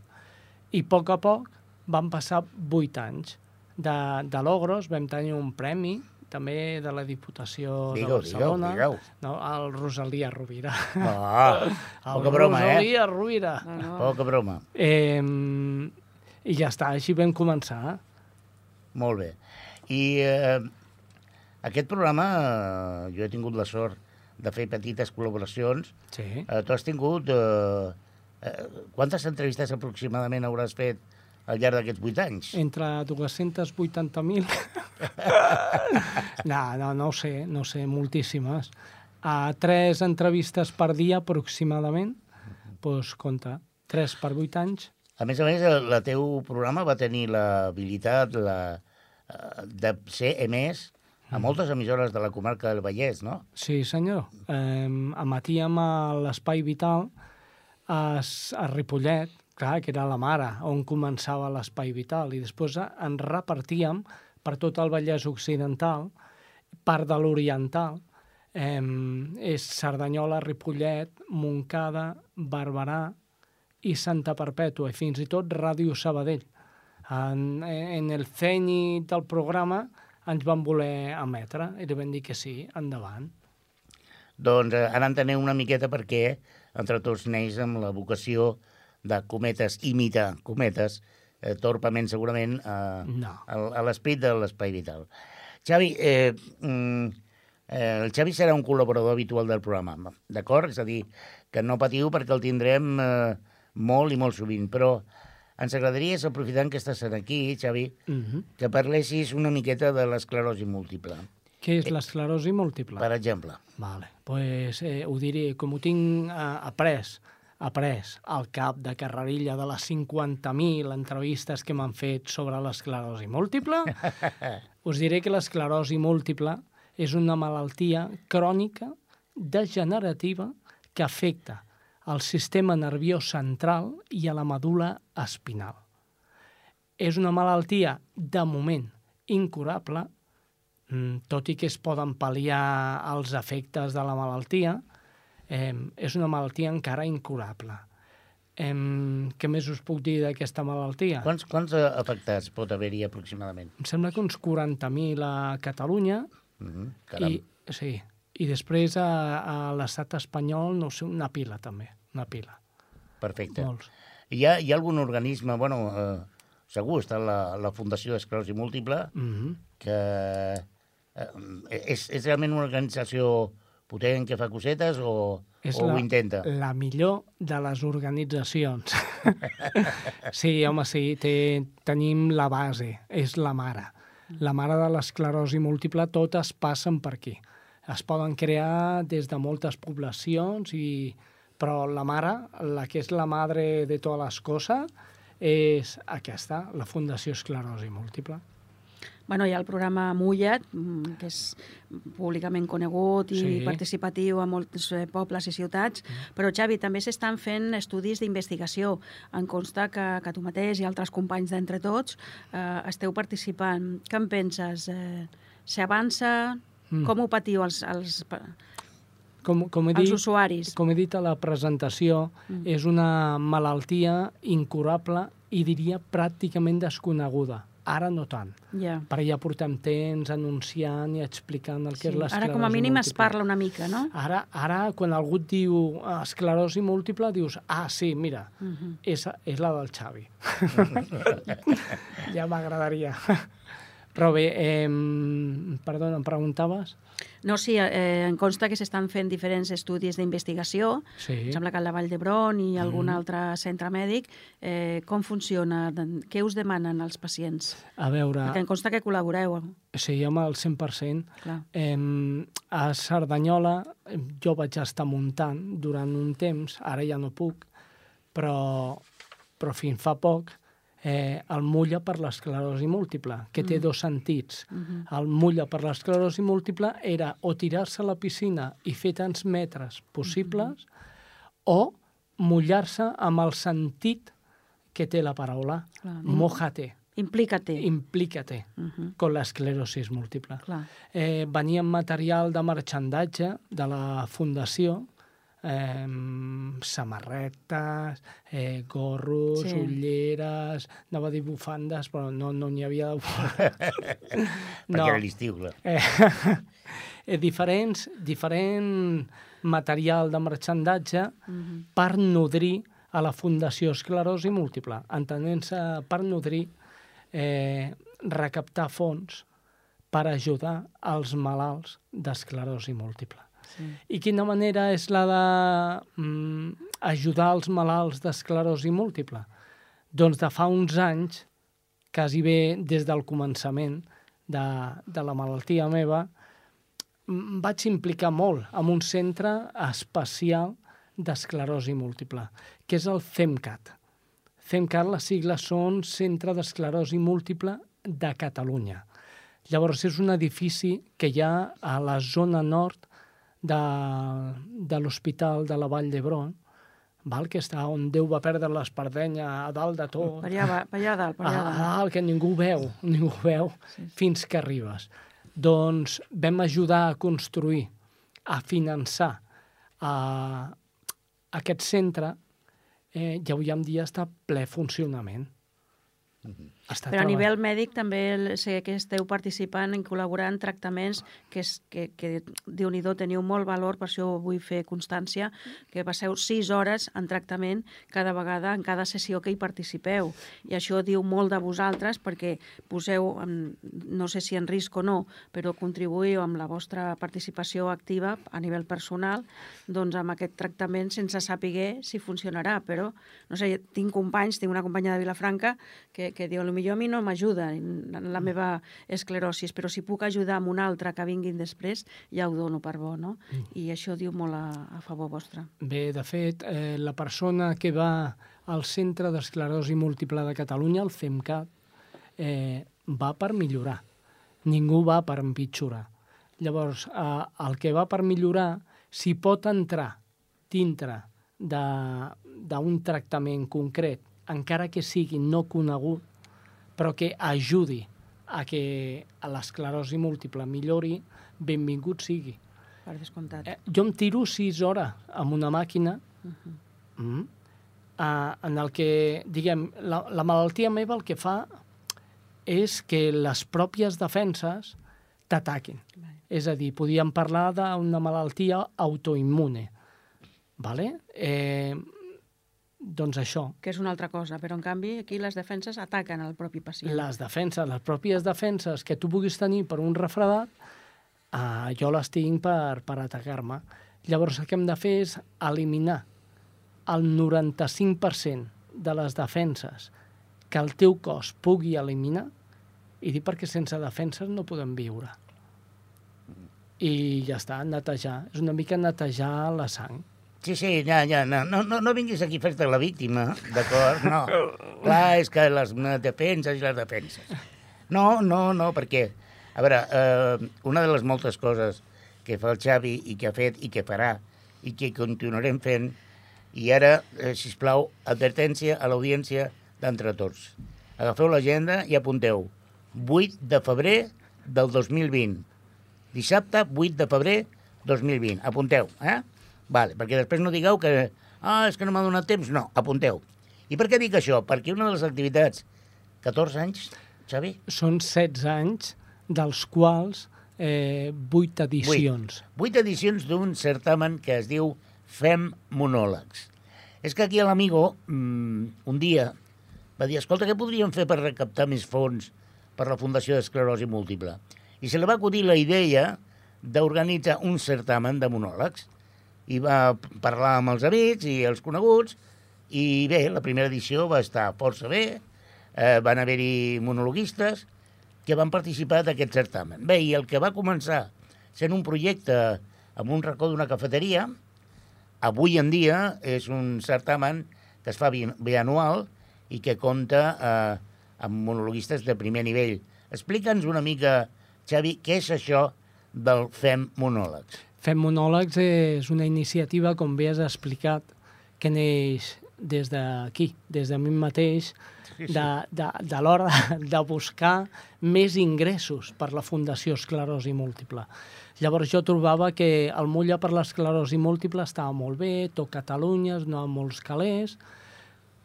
Speaker 3: I a poc a poc van passar vuit anys. De, de Logros vam tenir un premi també de la Diputació
Speaker 1: digueu,
Speaker 3: de Barcelona.
Speaker 1: Digueu, digueu.
Speaker 3: No, el Rosalia Rovira.
Speaker 1: Ah, poca broma,
Speaker 3: Rosalia eh? Rosalia Rovira.
Speaker 1: No, no. Poca broma.
Speaker 3: Eh, I ja està, així vam començar.
Speaker 1: Molt bé. I eh, aquest programa, eh, jo he tingut la sort de fer petites col·laboracions.
Speaker 3: Sí.
Speaker 1: Eh, tu has tingut... Eh, eh, quantes entrevistes aproximadament hauràs fet al llarg d'aquests vuit anys?
Speaker 3: Entre 280.000. no, no, no ho sé, no sé, moltíssimes. A tres entrevistes per dia aproximadament, doncs pues, compta, tres per vuit anys.
Speaker 1: A més a més, el, el teu programa va tenir l'habilitat, la, Eh, de ser emès a mm. moltes emissores de la comarca del Vallès, no?
Speaker 3: Sí, senyor. Eh, emetíem a l'Espai Vital a, a Ripollet, clar, que era la mare, on començava l'Espai Vital, i després en repartíem per tot el Vallès Occidental, part de l'Oriental, eh, és Cerdanyola, Ripollet, Moncada, Barberà i Santa Perpètua, i fins i tot Ràdio Sabadell en, en el cenit del programa ens van voler emetre i li van dir que sí, endavant.
Speaker 1: Doncs eh, ara entenem una miqueta perquè entre tots neix amb la vocació de cometes, imitar cometes, eh, torpament segurament, eh,
Speaker 3: no.
Speaker 1: a, a l'esperit de l'espai vital. Xavi, eh, mm, Eh, el Xavi serà un col·laborador habitual del programa, d'acord? És a dir, que no patiu perquè el tindrem eh, molt i molt sovint, però ens agradaria, aprofitant que estàs aquí, Xavi, uh mhm. -huh. que parlessis una miqueta de l'esclerosi múltiple.
Speaker 3: Què és l'esclerosi múltiple?
Speaker 1: Per exemple.
Speaker 3: Vale. pues, eh, ho diré, com ho tinc eh, après, après al cap de carrerilla de les 50.000 entrevistes que m'han fet sobre l'esclerosi múltiple, us diré que l'esclerosi múltiple és una malaltia crònica degenerativa que afecta al sistema nerviós central i a la medula espinal. És una malaltia, de moment, incurable, mm, tot i que es poden pal·liar els efectes de la malaltia, eh, és una malaltia encara incurable. Eh, què més us puc dir d'aquesta malaltia?
Speaker 1: Quants, quants eh, afectats pot haver-hi aproximadament?
Speaker 3: Em sembla que uns 40.000 a Catalunya.
Speaker 1: Mm -hmm, caram.
Speaker 3: I, sí, i després a, a l'estat espanyol, no sé, una pila també, una pila.
Speaker 1: Perfecte. Molts. Hi ha, hi ha algun organisme, bueno, eh, segur està la, la Fundació d'Esclerosi Múltiple, mm -hmm. que eh, és, és realment una organització potent que fa cosetes o, és o la, ho intenta?
Speaker 3: la millor de les organitzacions. sí, home, sí, té, tenim la base, és la mare. La mare de l'esclerosi múltiple, totes passen per aquí es poden crear des de moltes poblacions, i, però la mare, la que és la madre de totes les coses, és aquesta, la Fundació Esclerosi Múltiple.
Speaker 2: Bueno, hi ha el programa Mullet, mm, que és públicament conegut i sí. participatiu a molts eh, pobles i ciutats, mm. però Xavi, també s'estan fent estudis d'investigació. En consta que, que tu mateix i altres companys d'entre tots eh, esteu participant. Què en penses? Eh, S'avança? Mm. Com ho patiu els, els,
Speaker 3: com, com he
Speaker 2: els
Speaker 3: dit,
Speaker 2: usuaris?
Speaker 3: Com he dit a la presentació, mm. és una malaltia incurable i diria pràcticament desconeguda. Ara no tant,
Speaker 2: yeah.
Speaker 3: perquè ja portem temps anunciant i explicant el que sí. és l'esclerosi
Speaker 2: Ara com a mínim
Speaker 3: múltiple.
Speaker 2: es parla una mica, no?
Speaker 3: Ara, ara quan algú et diu esclerosi múltiple, dius, ah, sí, mira, uh. -huh. és, és la del Xavi. ja m'agradaria. Bé, eh, perdona, em preguntaves?
Speaker 2: No, sí, eh, em consta que s'estan fent diferents estudis d'investigació.
Speaker 3: Sí.
Speaker 2: Em sembla que al Vall d'Hebron i algun mm. altre centre mèdic. Eh, com funciona? Què us demanen els pacients?
Speaker 3: A veure...
Speaker 2: Perquè em consta que col·laboreu.
Speaker 3: Sí, home, al 100%. Clar. Eh, a Cerdanyola jo vaig estar muntant durant un temps, ara ja no puc, però, però fins fa poc eh, el mulla per l'esclerosi múltiple, que té mm. dos sentits. Mm -hmm. El mulla per l'esclerosi múltiple era o tirar-se a la piscina i fer tants metres possibles mm -hmm. o mullar-se amb el sentit que té la paraula. Clar, Mojate.
Speaker 2: Implícate.
Speaker 3: Implícate uh -huh. con l'esclerosi múltiple. Clar. Eh, venia material de marxandatge de la Fundació eh, samarretes, eh, gorros, sí. ulleres, anava a dir bufandes, però no n'hi no havia de
Speaker 1: Perquè no. era l'estiu, clar. Eh,
Speaker 3: eh, diferents, diferent material de marxandatge mhm. -huh. per nodrir a la Fundació Esclerosi Múltiple, entenent-se per nodrir, eh, recaptar fons per ajudar als malalts d'esclerosi múltiple. Sí. I quina manera és la de mm, els malalts d'esclerosi múltiple? Doncs de fa uns anys, quasi bé des del començament de, de la malaltia meva, em vaig implicar molt en un centre especial d'esclerosi múltiple, que és el CEMCAT. CEMCAT, les sigles són Centre d'Esclerosi Múltiple de Catalunya. Llavors, és un edifici que hi ha a la zona nord de, de l'Hospital de la Vall d'Hebron, val? que està on Déu va perdre l'espardenya a dalt de tot.
Speaker 2: Per allà, per allà dalt, per allà dalt. A
Speaker 3: dalt, que ningú veu, ningú veu, sí. fins que arribes. Doncs vam ajudar a construir, a finançar a, aquest centre eh, i avui en dia està ple funcionament. Mm -hmm.
Speaker 2: Està Però a nivell mèdic també sé que esteu participant i col·laborant en tractaments que, és, que, que déu nhi teniu molt valor, per això vull fer constància, que passeu sis hores en tractament cada vegada, en cada sessió que hi participeu. I això diu molt de vosaltres perquè poseu, no sé si en risc o no, però contribuïu amb la vostra participació activa a nivell personal doncs amb aquest tractament sense saber si funcionarà. Però, no sé, tinc companys, tinc una companya de Vilafranca que, que diu millor a mi no m'ajuda la mm. meva esclerosi, però si puc ajudar amb un altre que vinguin després, ja ho dono per bo, no? Mm. I això diu molt a, a favor vostre.
Speaker 3: Bé, de fet, eh, la persona que va al Centre d'Esclerosi Múltiple de Catalunya, el CEMCAT, eh, va per millorar. Ningú va per empitjorar. Llavors, eh, el que va per millorar, si pot entrar dintre d'un tractament concret, encara que sigui no conegut, però que ajudi a que l'esclerosi múltiple millori, benvingut sigui.
Speaker 2: Per descomptat.
Speaker 3: Eh, jo em tiro sis hores amb una màquina uh -huh. mm, eh, en el que, diguem, la, la malaltia meva el que fa és que les pròpies defenses t'ataquen. És a dir, podíem parlar d'una malaltia autoimmune. Vale? Eh, doncs això.
Speaker 2: Que és una altra cosa, però en canvi aquí les defenses ataquen el propi pacient.
Speaker 3: Les defenses, les pròpies defenses que tu puguis tenir per un refredat, eh, jo les tinc per, per atacar-me. Llavors el que hem de fer és eliminar el 95% de les defenses que el teu cos pugui eliminar i dir perquè sense defenses no podem viure. I ja està, netejar. És una mica netejar la sang.
Speaker 1: Sí, sí, ja, ja, no, no, no, no vinguis aquí a fer-te la víctima, d'acord? No. Clar, és que les defenses i les defenses. No, no, no, perquè, a veure, eh, una de les moltes coses que fa el Xavi i que ha fet i que farà i que continuarem fent, i ara, eh, si plau, advertència a l'audiència d'entre tots. Agafeu l'agenda i apunteu. 8 de febrer del 2020. Dissabte, 8 de febrer 2020. Apunteu, eh? Vale, perquè després no digueu que ah, és que no m'ha donat temps. No, apunteu. I per què dic això? Perquè una de les activitats... 14 anys, Xavi?
Speaker 3: Són 16 anys, dels quals eh, 8 edicions.
Speaker 1: 8, 8 edicions d'un certamen que es diu Fem Monòlegs. És que aquí l'amigo mmm, un dia va dir, escolta, què podríem fer per recaptar més fons per la Fundació d'Esclerosi Múltiple? I se li va acudir la idea d'organitzar un certamen de monòlegs i va parlar amb els amics i els coneguts, i bé, la primera edició va estar força bé, eh, van haver-hi monologuistes que van participar d'aquest certamen. Bé, i el que va començar sent un projecte amb un racó d'una cafeteria, avui en dia és un certamen que es fa bianual i que compta eh, amb monologuistes de primer nivell. Explica'ns una mica, Xavi, què és això del FEM Monòlegs?
Speaker 3: Fem monòlegs és una iniciativa, com bé has explicat, que neix des d'aquí, des de mi mateix, de, de, de l'hora de buscar més ingressos per la Fundació Esclerosi Múltiple. Llavors jo trobava que el Mulla per l'esclerosi múltiple estava molt bé, tot Catalunya, no amb molts calés,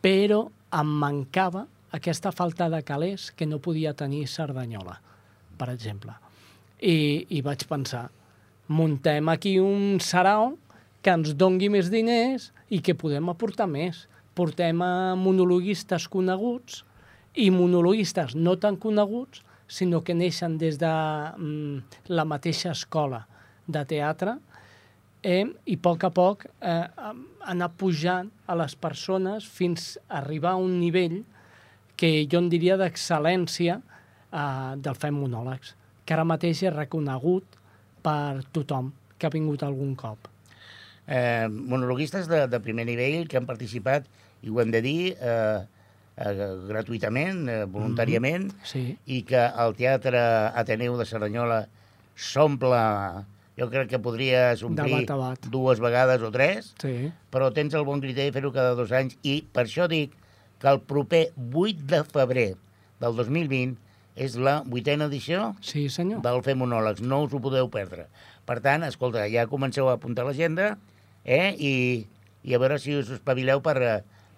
Speaker 3: però em mancava aquesta falta de calés que no podia tenir Cerdanyola, per exemple. I, i vaig pensar, muntem aquí un sarau que ens dongui més diners i que podem aportar més. Portem a monologuistes coneguts i monologuistes no tan coneguts, sinó que neixen des de mm, la mateixa escola de teatre eh, i a poc a poc eh, anar pujant a les persones fins a arribar a un nivell que jo en diria d'excel·lència eh, del fem monòlegs, que ara mateix és reconegut per tothom que ha vingut algun cop.
Speaker 1: Eh, monologuistes de, de primer nivell que han participat, i ho hem de dir, eh, eh, gratuïtament, eh, voluntàriament, mm -hmm.
Speaker 3: sí.
Speaker 1: i que el Teatre Ateneu de Cerdanyola s'omple jo crec que podries omplir
Speaker 3: bat
Speaker 1: dues vegades o tres,
Speaker 3: sí.
Speaker 1: però tens el bon criteri de fer-ho cada dos anys i per això dic que el proper 8 de febrer del 2020 és la vuitena edició
Speaker 3: sí, senyor.
Speaker 1: del Fer Monòlegs. No us ho podeu perdre. Per tant, escolta, ja comenceu a apuntar l'agenda eh? I, i a veure si us espavileu per,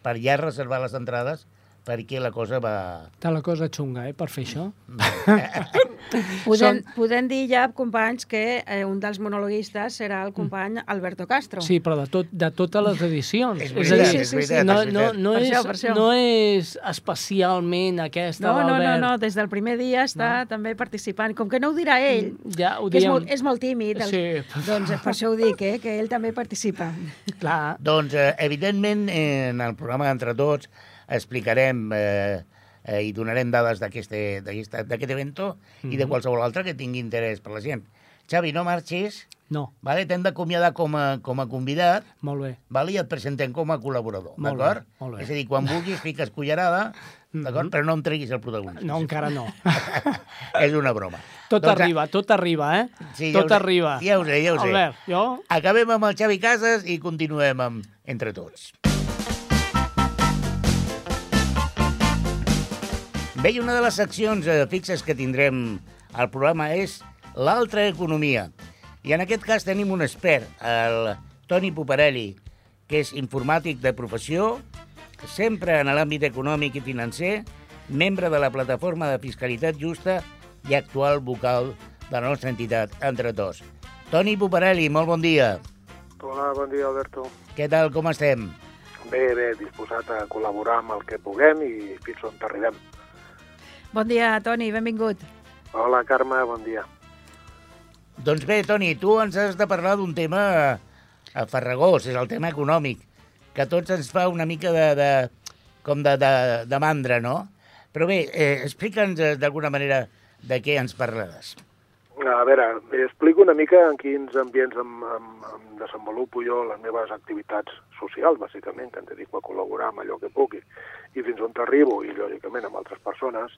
Speaker 1: per ja reservar les entrades perquè la cosa va...
Speaker 3: Està la cosa xunga, eh, per fer això.
Speaker 2: podem, podem dir ja, companys, que eh, un dels monologuistes serà el company Alberto Castro.
Speaker 3: Sí, però de, tot, de totes les edicions.
Speaker 1: És veritat, és, dir, és veritat.
Speaker 3: No, no, no, és, això, això. no és especialment aquesta
Speaker 2: no, no, no, no, des del primer dia està no. també participant. Com que no ho dirà ell,
Speaker 3: mm, ja, ho
Speaker 2: que és molt, és molt tímid, el, sí. doncs per això ho dic, eh, que ell també participa.
Speaker 3: Clar.
Speaker 1: Doncs, eh, evidentment, en el programa d'Entre Tots explicarem eh, eh, i donarem dades d'aquest evento mm -hmm. i de mhm. qualsevol altre que tingui interès per la gent. Xavi, no marxis.
Speaker 3: No.
Speaker 1: Vale? T'hem d'acomiadar com, a, com a convidat.
Speaker 3: Molt bé.
Speaker 1: Vale? I et presentem com a col·laborador. D'acord? És a dir, quan vulguis fiques cullerada, mhm. d'acord? Mm -hmm. Però no em treguis el protagonista.
Speaker 3: No, encara no.
Speaker 1: és una broma.
Speaker 3: Tot doncs, arriba, tot arriba, eh?
Speaker 1: Sí,
Speaker 3: tot
Speaker 1: ja
Speaker 3: arriba.
Speaker 1: Ja ho sé, ja ho sé.
Speaker 3: Albert, jo...
Speaker 1: Acabem amb el Xavi Casas i continuem amb Entre Tots. Bé, i una de les seccions eh, fixes que tindrem al programa és l'altra economia. I en aquest cas tenim un expert, el Toni Puparelli, que és informàtic de professió, sempre en l'àmbit econòmic i financer, membre de la plataforma de fiscalitat justa i actual vocal de la nostra entitat, entre tots. Toni Puparelli, molt bon dia.
Speaker 6: Hola, bon dia, Alberto.
Speaker 1: Què tal, com estem?
Speaker 6: Bé, bé, disposat a col·laborar amb el que puguem i fins on arribem.
Speaker 2: Bon dia, Toni, benvingut.
Speaker 6: Hola, Carme, bon dia.
Speaker 1: Doncs bé, Toni, tu ens has de parlar d'un tema a farragós, és el tema econòmic, que a tots ens fa una mica de, de com de, de, de mandra, no? Però bé, eh, explica'ns eh, d'alguna manera de què ens parlaràs.
Speaker 6: A veure, explico una mica en quins ambients em, em, em desenvolupo jo les meves activitats socials, bàsicament, que em dedico a col·laborar amb allò que pugui, i fins on t'arribo, i lògicament amb altres persones.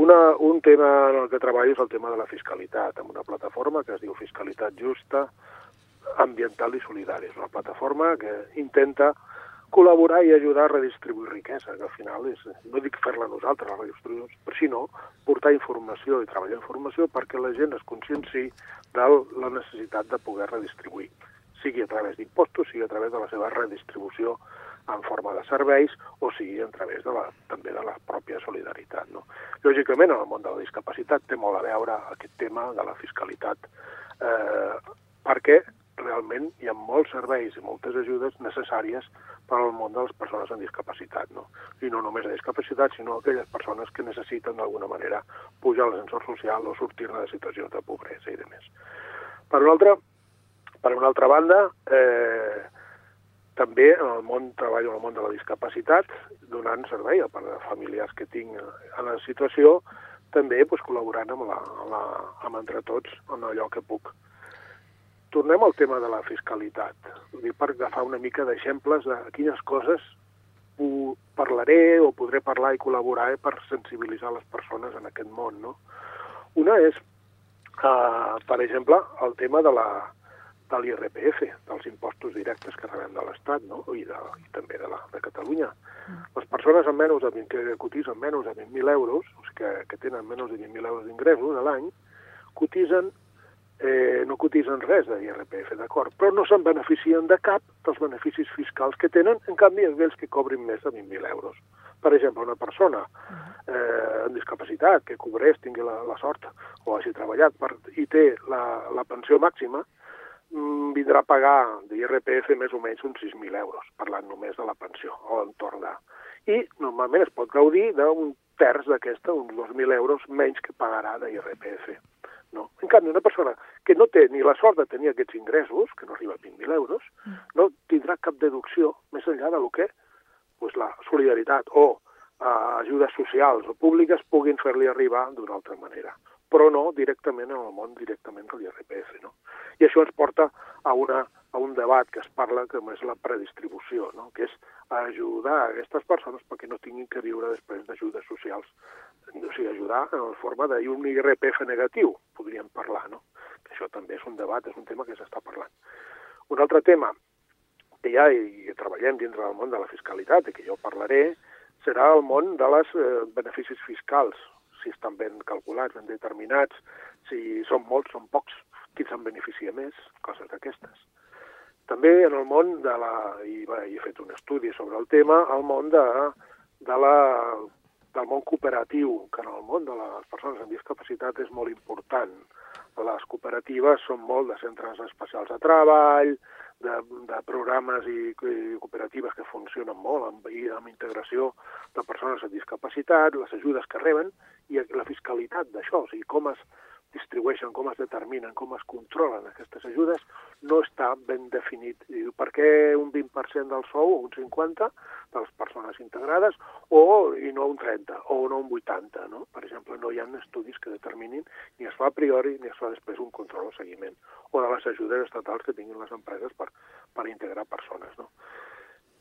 Speaker 6: Una, un tema en el que treballo és el tema de la fiscalitat, amb una plataforma que es diu Fiscalitat Justa, Ambiental i Solidària. És una plataforma que intenta col·laborar i ajudar a redistribuir riquesa, que al final és, no dic fer-la nosaltres, la redistribució, però sinó portar informació i treballar informació perquè la gent es conscienci de la necessitat de poder redistribuir, sigui a través d'impostos, sigui a través de la seva redistribució en forma de serveis o sigui a través de la, també de la pròpia solidaritat. No? Lògicament, en el món de la discapacitat té molt a veure aquest tema de la fiscalitat, eh, perquè realment hi ha molts serveis i moltes ajudes necessàries per al món de les persones amb discapacitat. No? I no només de discapacitat, sinó aquelles persones que necessiten d'alguna manera pujar a l'ascensor social o sortir-ne de situacions de pobresa i de més. Per una altra, per una altra banda, eh, també en el món treballo en el món de la discapacitat, donant servei a part de familiars que tinc en la situació, també pues, col·laborant amb, la, amb, la, amb entre tots en allò que puc tornem al tema de la fiscalitat. Vull dir, per agafar una mica d'exemples de quines coses parlaré o podré parlar i col·laborar per sensibilitzar les persones en aquest món. No? Una és, uh, per exemple, el tema de la de l'IRPF, dels impostos directes que rebem de l'Estat no? I, de, i també de, la, de Catalunya. Mm. Les persones amb menys de 20, que cotitzen menys de 20.000 euros, o sigui que, que tenen menys de 20.000 euros d'ingressos a l'any, cotitzen eh, no cotitzen res de IRPF, d'acord, però no se'n beneficien de cap dels beneficis fiscals que tenen, en canvi, aquells que cobrin més de 20.000 euros. Per exemple, una persona eh, amb discapacitat que cobrés, tingui la, la sort o hagi treballat per, i té la, la pensió màxima, mm, vindrà a pagar d'IRPF més o menys uns 6.000 euros, parlant només de la pensió, o l'entorn de... I normalment es pot gaudir d'un terç d'aquesta, uns 2.000 euros menys que pagarà d'IRPF. No. En canvi, una persona que no té ni la sort de tenir aquests ingressos, que no arriba a 20.000 euros, mm. no tindrà cap deducció més enllà de lo que pues, la solidaritat o uh, ajudes socials o públiques puguin fer-li arribar d'una altra manera però no directament en el món directament de l'IRPF. No? I això ens porta a, una, a un debat que es parla que és la predistribució, no? que és ajudar a aquestes persones perquè no tinguin que viure després d'ajudes socials o sigui, ajudar en la forma d'un IRPF negatiu, podríem parlar, no? Que això també és un debat, és un tema que s'està parlant. Un altre tema que ja hi treballem dintre del món de la fiscalitat i que jo parlaré serà el món de les eh, beneficis fiscals, si estan ben calculats, ben determinats, si són molts, són pocs, qui se'n beneficia més, coses d'aquestes. També en el món de la, i, bé, he fet un estudi sobre el tema, el món de de la, del món cooperatiu, que en el món de les persones amb discapacitat és molt important. Les cooperatives són molt de centres especials de treball, de, de programes i, i cooperatives que funcionen molt amb, amb integració de persones amb discapacitat, les ajudes que reben i la fiscalitat d'això, o sigui, com es distribueixen, com es determinen, com es controlen aquestes ajudes, no està ben definit. I per què un 20% del sou, un 50% de les persones integrades, o i no un 30%, o no un 80%, no? Per exemple, no hi ha estudis que determinin, ni es fa a priori, ni es fa després un control o seguiment, o de les ajudes estatals que tinguin les empreses per, per integrar persones, no?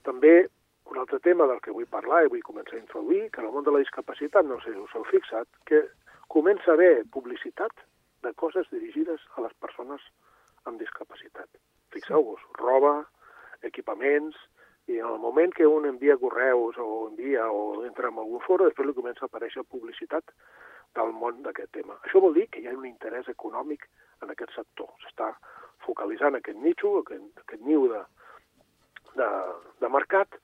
Speaker 6: També un altre tema del que vull parlar i vull començar a introduir, que en el món de la discapacitat, no sé si us heu fixat, que comença a haver publicitat de coses dirigides a les persones amb discapacitat. Fixeu-vos, roba, equipaments, i en el moment que un envia correus o envia o entra en algun foro, després li comença a aparèixer publicitat del món d'aquest tema. Això vol dir que hi ha un interès econòmic en aquest sector. S'està focalitzant aquest nitxo, aquest, aquest niu de, de, de mercat,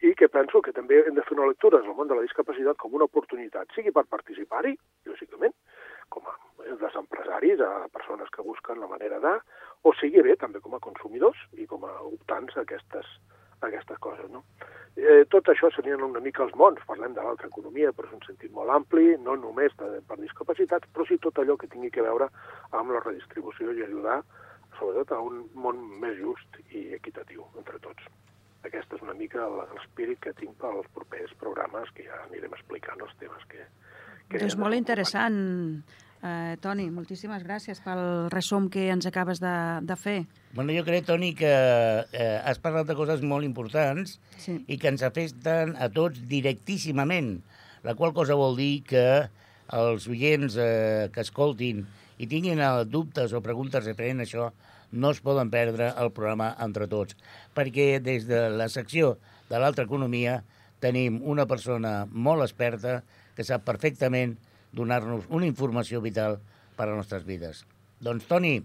Speaker 6: i que penso que també hem de fer una lectura del món de la discapacitat com una oportunitat, sigui per participar-hi, lògicament, com a dels empresaris, a persones que busquen la manera de, o sigui bé també com a consumidors i com a optants a aquestes, a aquestes coses. No? Eh, tot això serien una mica els mons, parlem de l'altra economia, però és un sentit molt ampli, no només de, per discapacitats, però sí tot allò que tingui que veure amb la redistribució i ajudar sobretot a un món més just i equitatiu entre tots. Aquest és una mica l'espírit que tinc pels propers programes, que ja anirem explicant els temes que...
Speaker 2: que és molt interessant, eh, Toni. Moltíssimes gràcies pel resum que ens acabes de, de fer.
Speaker 1: Bueno, jo crec, Toni, que eh, has parlat de coses molt importants sí. i que ens afecten a tots directíssimament, la qual cosa vol dir que els oients eh, que escoltin i tinguin eh, dubtes o preguntes referent a això, no es poden perdre el programa Entre Tots, perquè des de la secció de l'altra economia tenim una persona molt experta que sap perfectament donar-nos una informació vital per a les nostres vides. Doncs, Toni,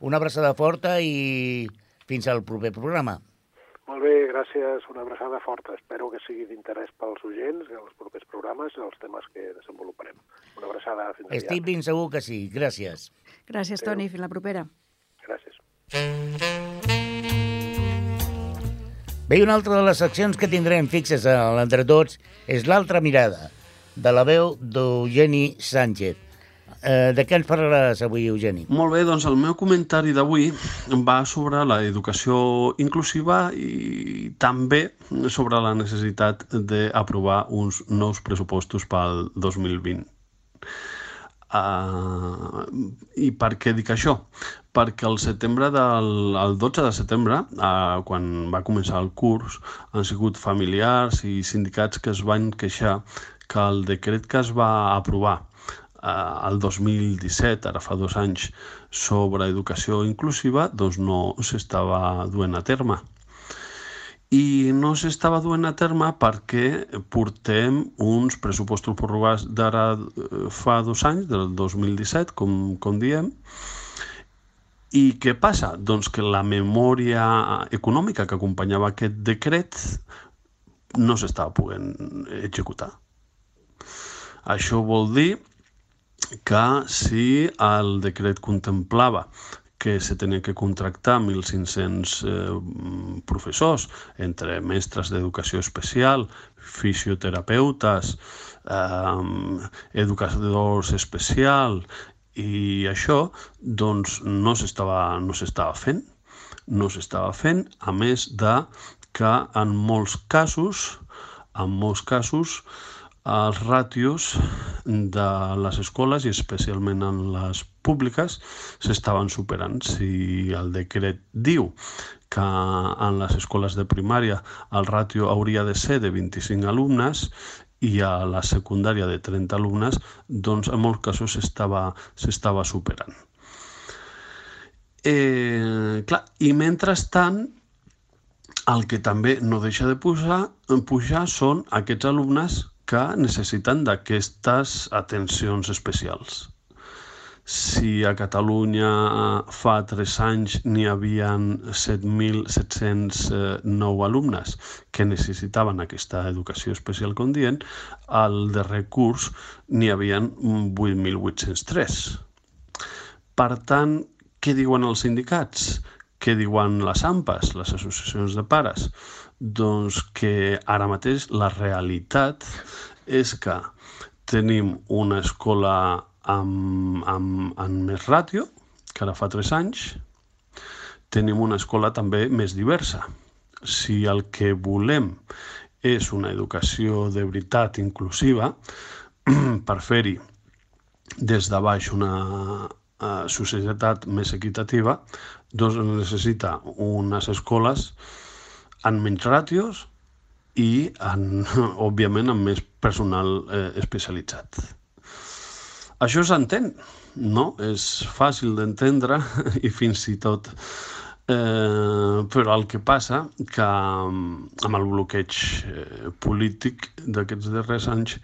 Speaker 1: una abraçada forta i fins al proper programa.
Speaker 6: Molt bé, gràcies, una abraçada forta. Espero que sigui d'interès pels oients en els propers programes i els temes que desenvoluparem. Una abraçada, fins
Speaker 1: aviat. Estic ben segur que sí. Gràcies.
Speaker 2: Gràcies, Toni. Fins la propera.
Speaker 1: Bé, una altra de les seccions que tindrem fixes a l'Entre Tots és l'altra mirada, de la veu d'Eugeni Sánchez. Eh, de què ens parlaràs avui, Eugeni?
Speaker 7: Molt bé, doncs el meu comentari d'avui va sobre l'educació inclusiva i també sobre la necessitat d'aprovar uns nous pressupostos pel 2020. Uh, I per què dic això? Perquè el setembre del el 12 de setembre, uh, quan va començar el curs, han sigut familiars i sindicats que es van queixar que el decret que es va aprovar uh, el 2017, ara fa dos anys, sobre educació inclusiva, doncs no s'estava duent a terme. I no s'estava duent a terme perquè portem uns pressupostos prorrogats d'ara eh, fa dos anys, del 2017, com, com diem, i què passa? Doncs que la memòria econòmica que acompanyava aquest decret no s'estava podent executar. Això vol dir que si el decret contemplava que se tenia que contractar 1.500 eh, professors, entre mestres d'educació especial, fisioterapeutes, eh, educadors especial i això doncs no s'estava no fent no s'estava fent a més de que en molts casos en molts casos els ràtios de les escoles i especialment en les públiques s'estaven superant. Si el decret diu que en les escoles de primària el ràtio hauria de ser de 25 alumnes i a la secundària de 30 alumnes, doncs en molts casos s'estava superant. Eh, clar, I mentrestant, el que també no deixa de pujar, pujar són aquests alumnes que necessiten d'aquestes atencions especials. Si a Catalunya fa tres anys n'hi havien 7.709 alumnes que necessitaven aquesta educació especial, com dient, al darrer curs n'hi havien 8.803. Per tant, què diuen els sindicats? Què diuen les AMPAs, les associacions de pares? Doncs que ara mateix la realitat és que tenim una escola amb, amb, amb més ràtio, que ara fa 3 anys, tenim una escola també més diversa. Si el que volem és una educació de veritat inclusiva, per fer-hi des de baix una uh, societat més equitativa, doncs necessita unes escoles amb menys ràtios i, en, òbviament, amb més personal eh, especialitzat. Això s'entén, no? És fàcil d'entendre i fins i tot Eh, però el que passa que amb el bloqueig eh, polític d'aquests darrers anys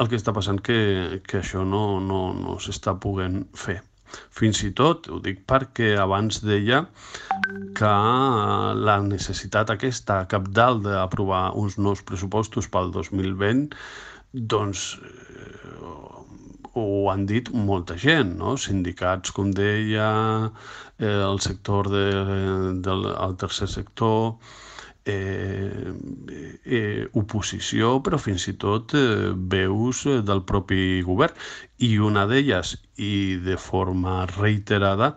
Speaker 7: el que està passant que, que això no, no, no s'està poguent fer. Fins i tot, ho dic perquè abans deia que la necessitat aquesta cap dalt d'aprovar uns nous pressupostos pel 2020 doncs ho han dit molta gent, no? sindicats, com deia, eh, el sector de, del el tercer sector, eh, eh, oposició, però fins i tot eh, veus del propi govern. I una d'elles, i de forma reiterada,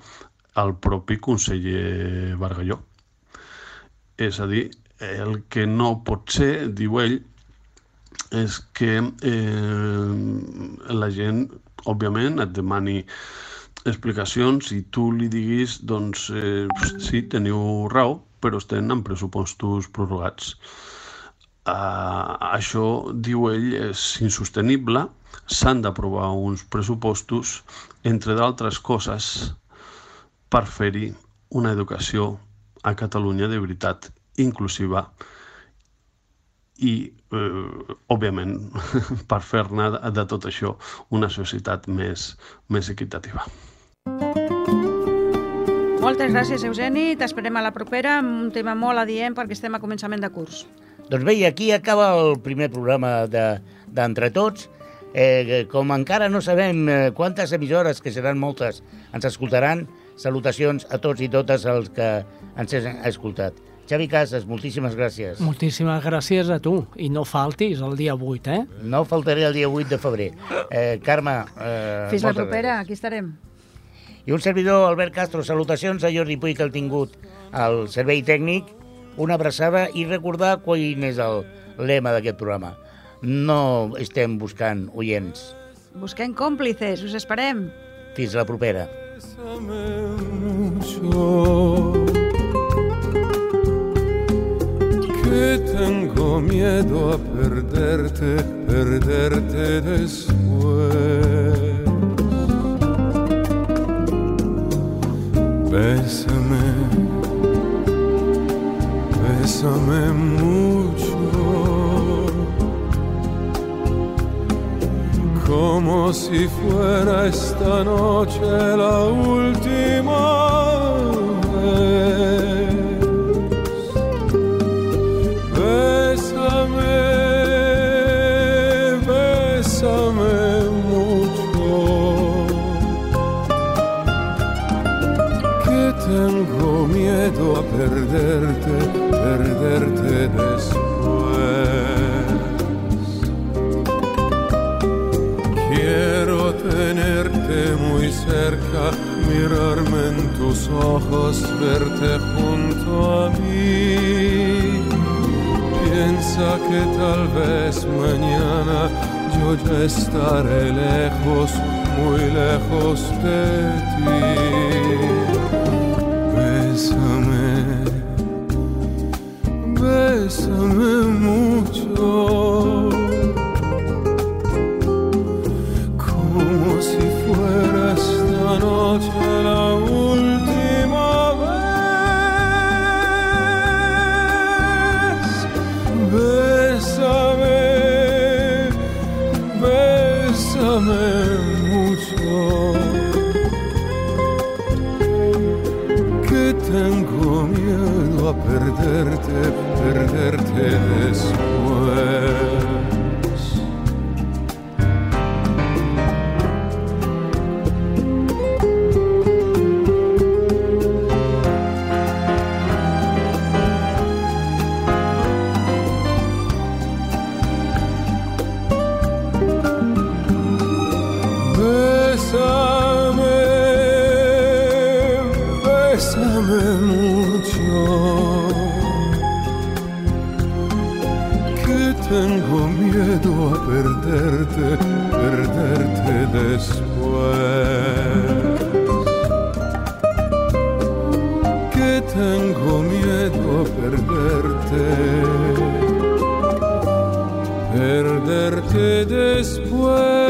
Speaker 7: el propi conseller Bargalló. És a dir, el que no pot ser, diu ell, és que eh, la gent, òbviament, et demani explicacions i tu li diguis, doncs, eh, sí, teniu raó, però estem en pressupostos prorrogats. Uh, això, diu ell, és insostenible, s'han d'aprovar uns pressupostos, entre d'altres coses, per fer-hi una educació a Catalunya de veritat inclusiva i, eh, òbviament, per fer-ne de tot això una societat més, més equitativa.
Speaker 2: Moltes gràcies, Eugeni. T'esperem a la propera amb un tema molt adient perquè estem a començament de curs.
Speaker 1: Doncs bé, i aquí acaba el primer programa d'Entre de, Tots. Eh, com encara no sabem eh, quantes emissores, que seran moltes, ens escoltaran, salutacions a tots i totes els que ens han escoltat. Xavi Casas, moltíssimes gràcies.
Speaker 3: Moltíssimes gràcies a tu. I no faltis el dia 8, eh?
Speaker 1: No faltaré el dia 8 de febrer. Eh, Carme... Eh,
Speaker 2: Fins la propera, gràcies. aquí estarem.
Speaker 1: I un servidor, Albert Castro, salutacions a Jordi Puig, que el tingut al servei tècnic, una abraçada i recordar quin és el lema d'aquest programa. No estem buscant oients.
Speaker 2: Busquem còmplices, us esperem.
Speaker 1: Fins la propera.
Speaker 8: Que tengo miedo a perderte, perderte después. Bésame, bésame mucho, como si fuera esta noche la última vez. Perderte, perderte después. Quiero tenerte muy cerca, mirarme en tus ojos, verte junto a mí. Piensa que tal vez mañana yo ya estaré lejos, muy lejos de ti. quererme mucho. Como si fuera esta noche la última vez. Bésame, bésame mucho. Que tengo miedo a perderte. Perderte después. después. Que tengo miedo a perderte, perderte después.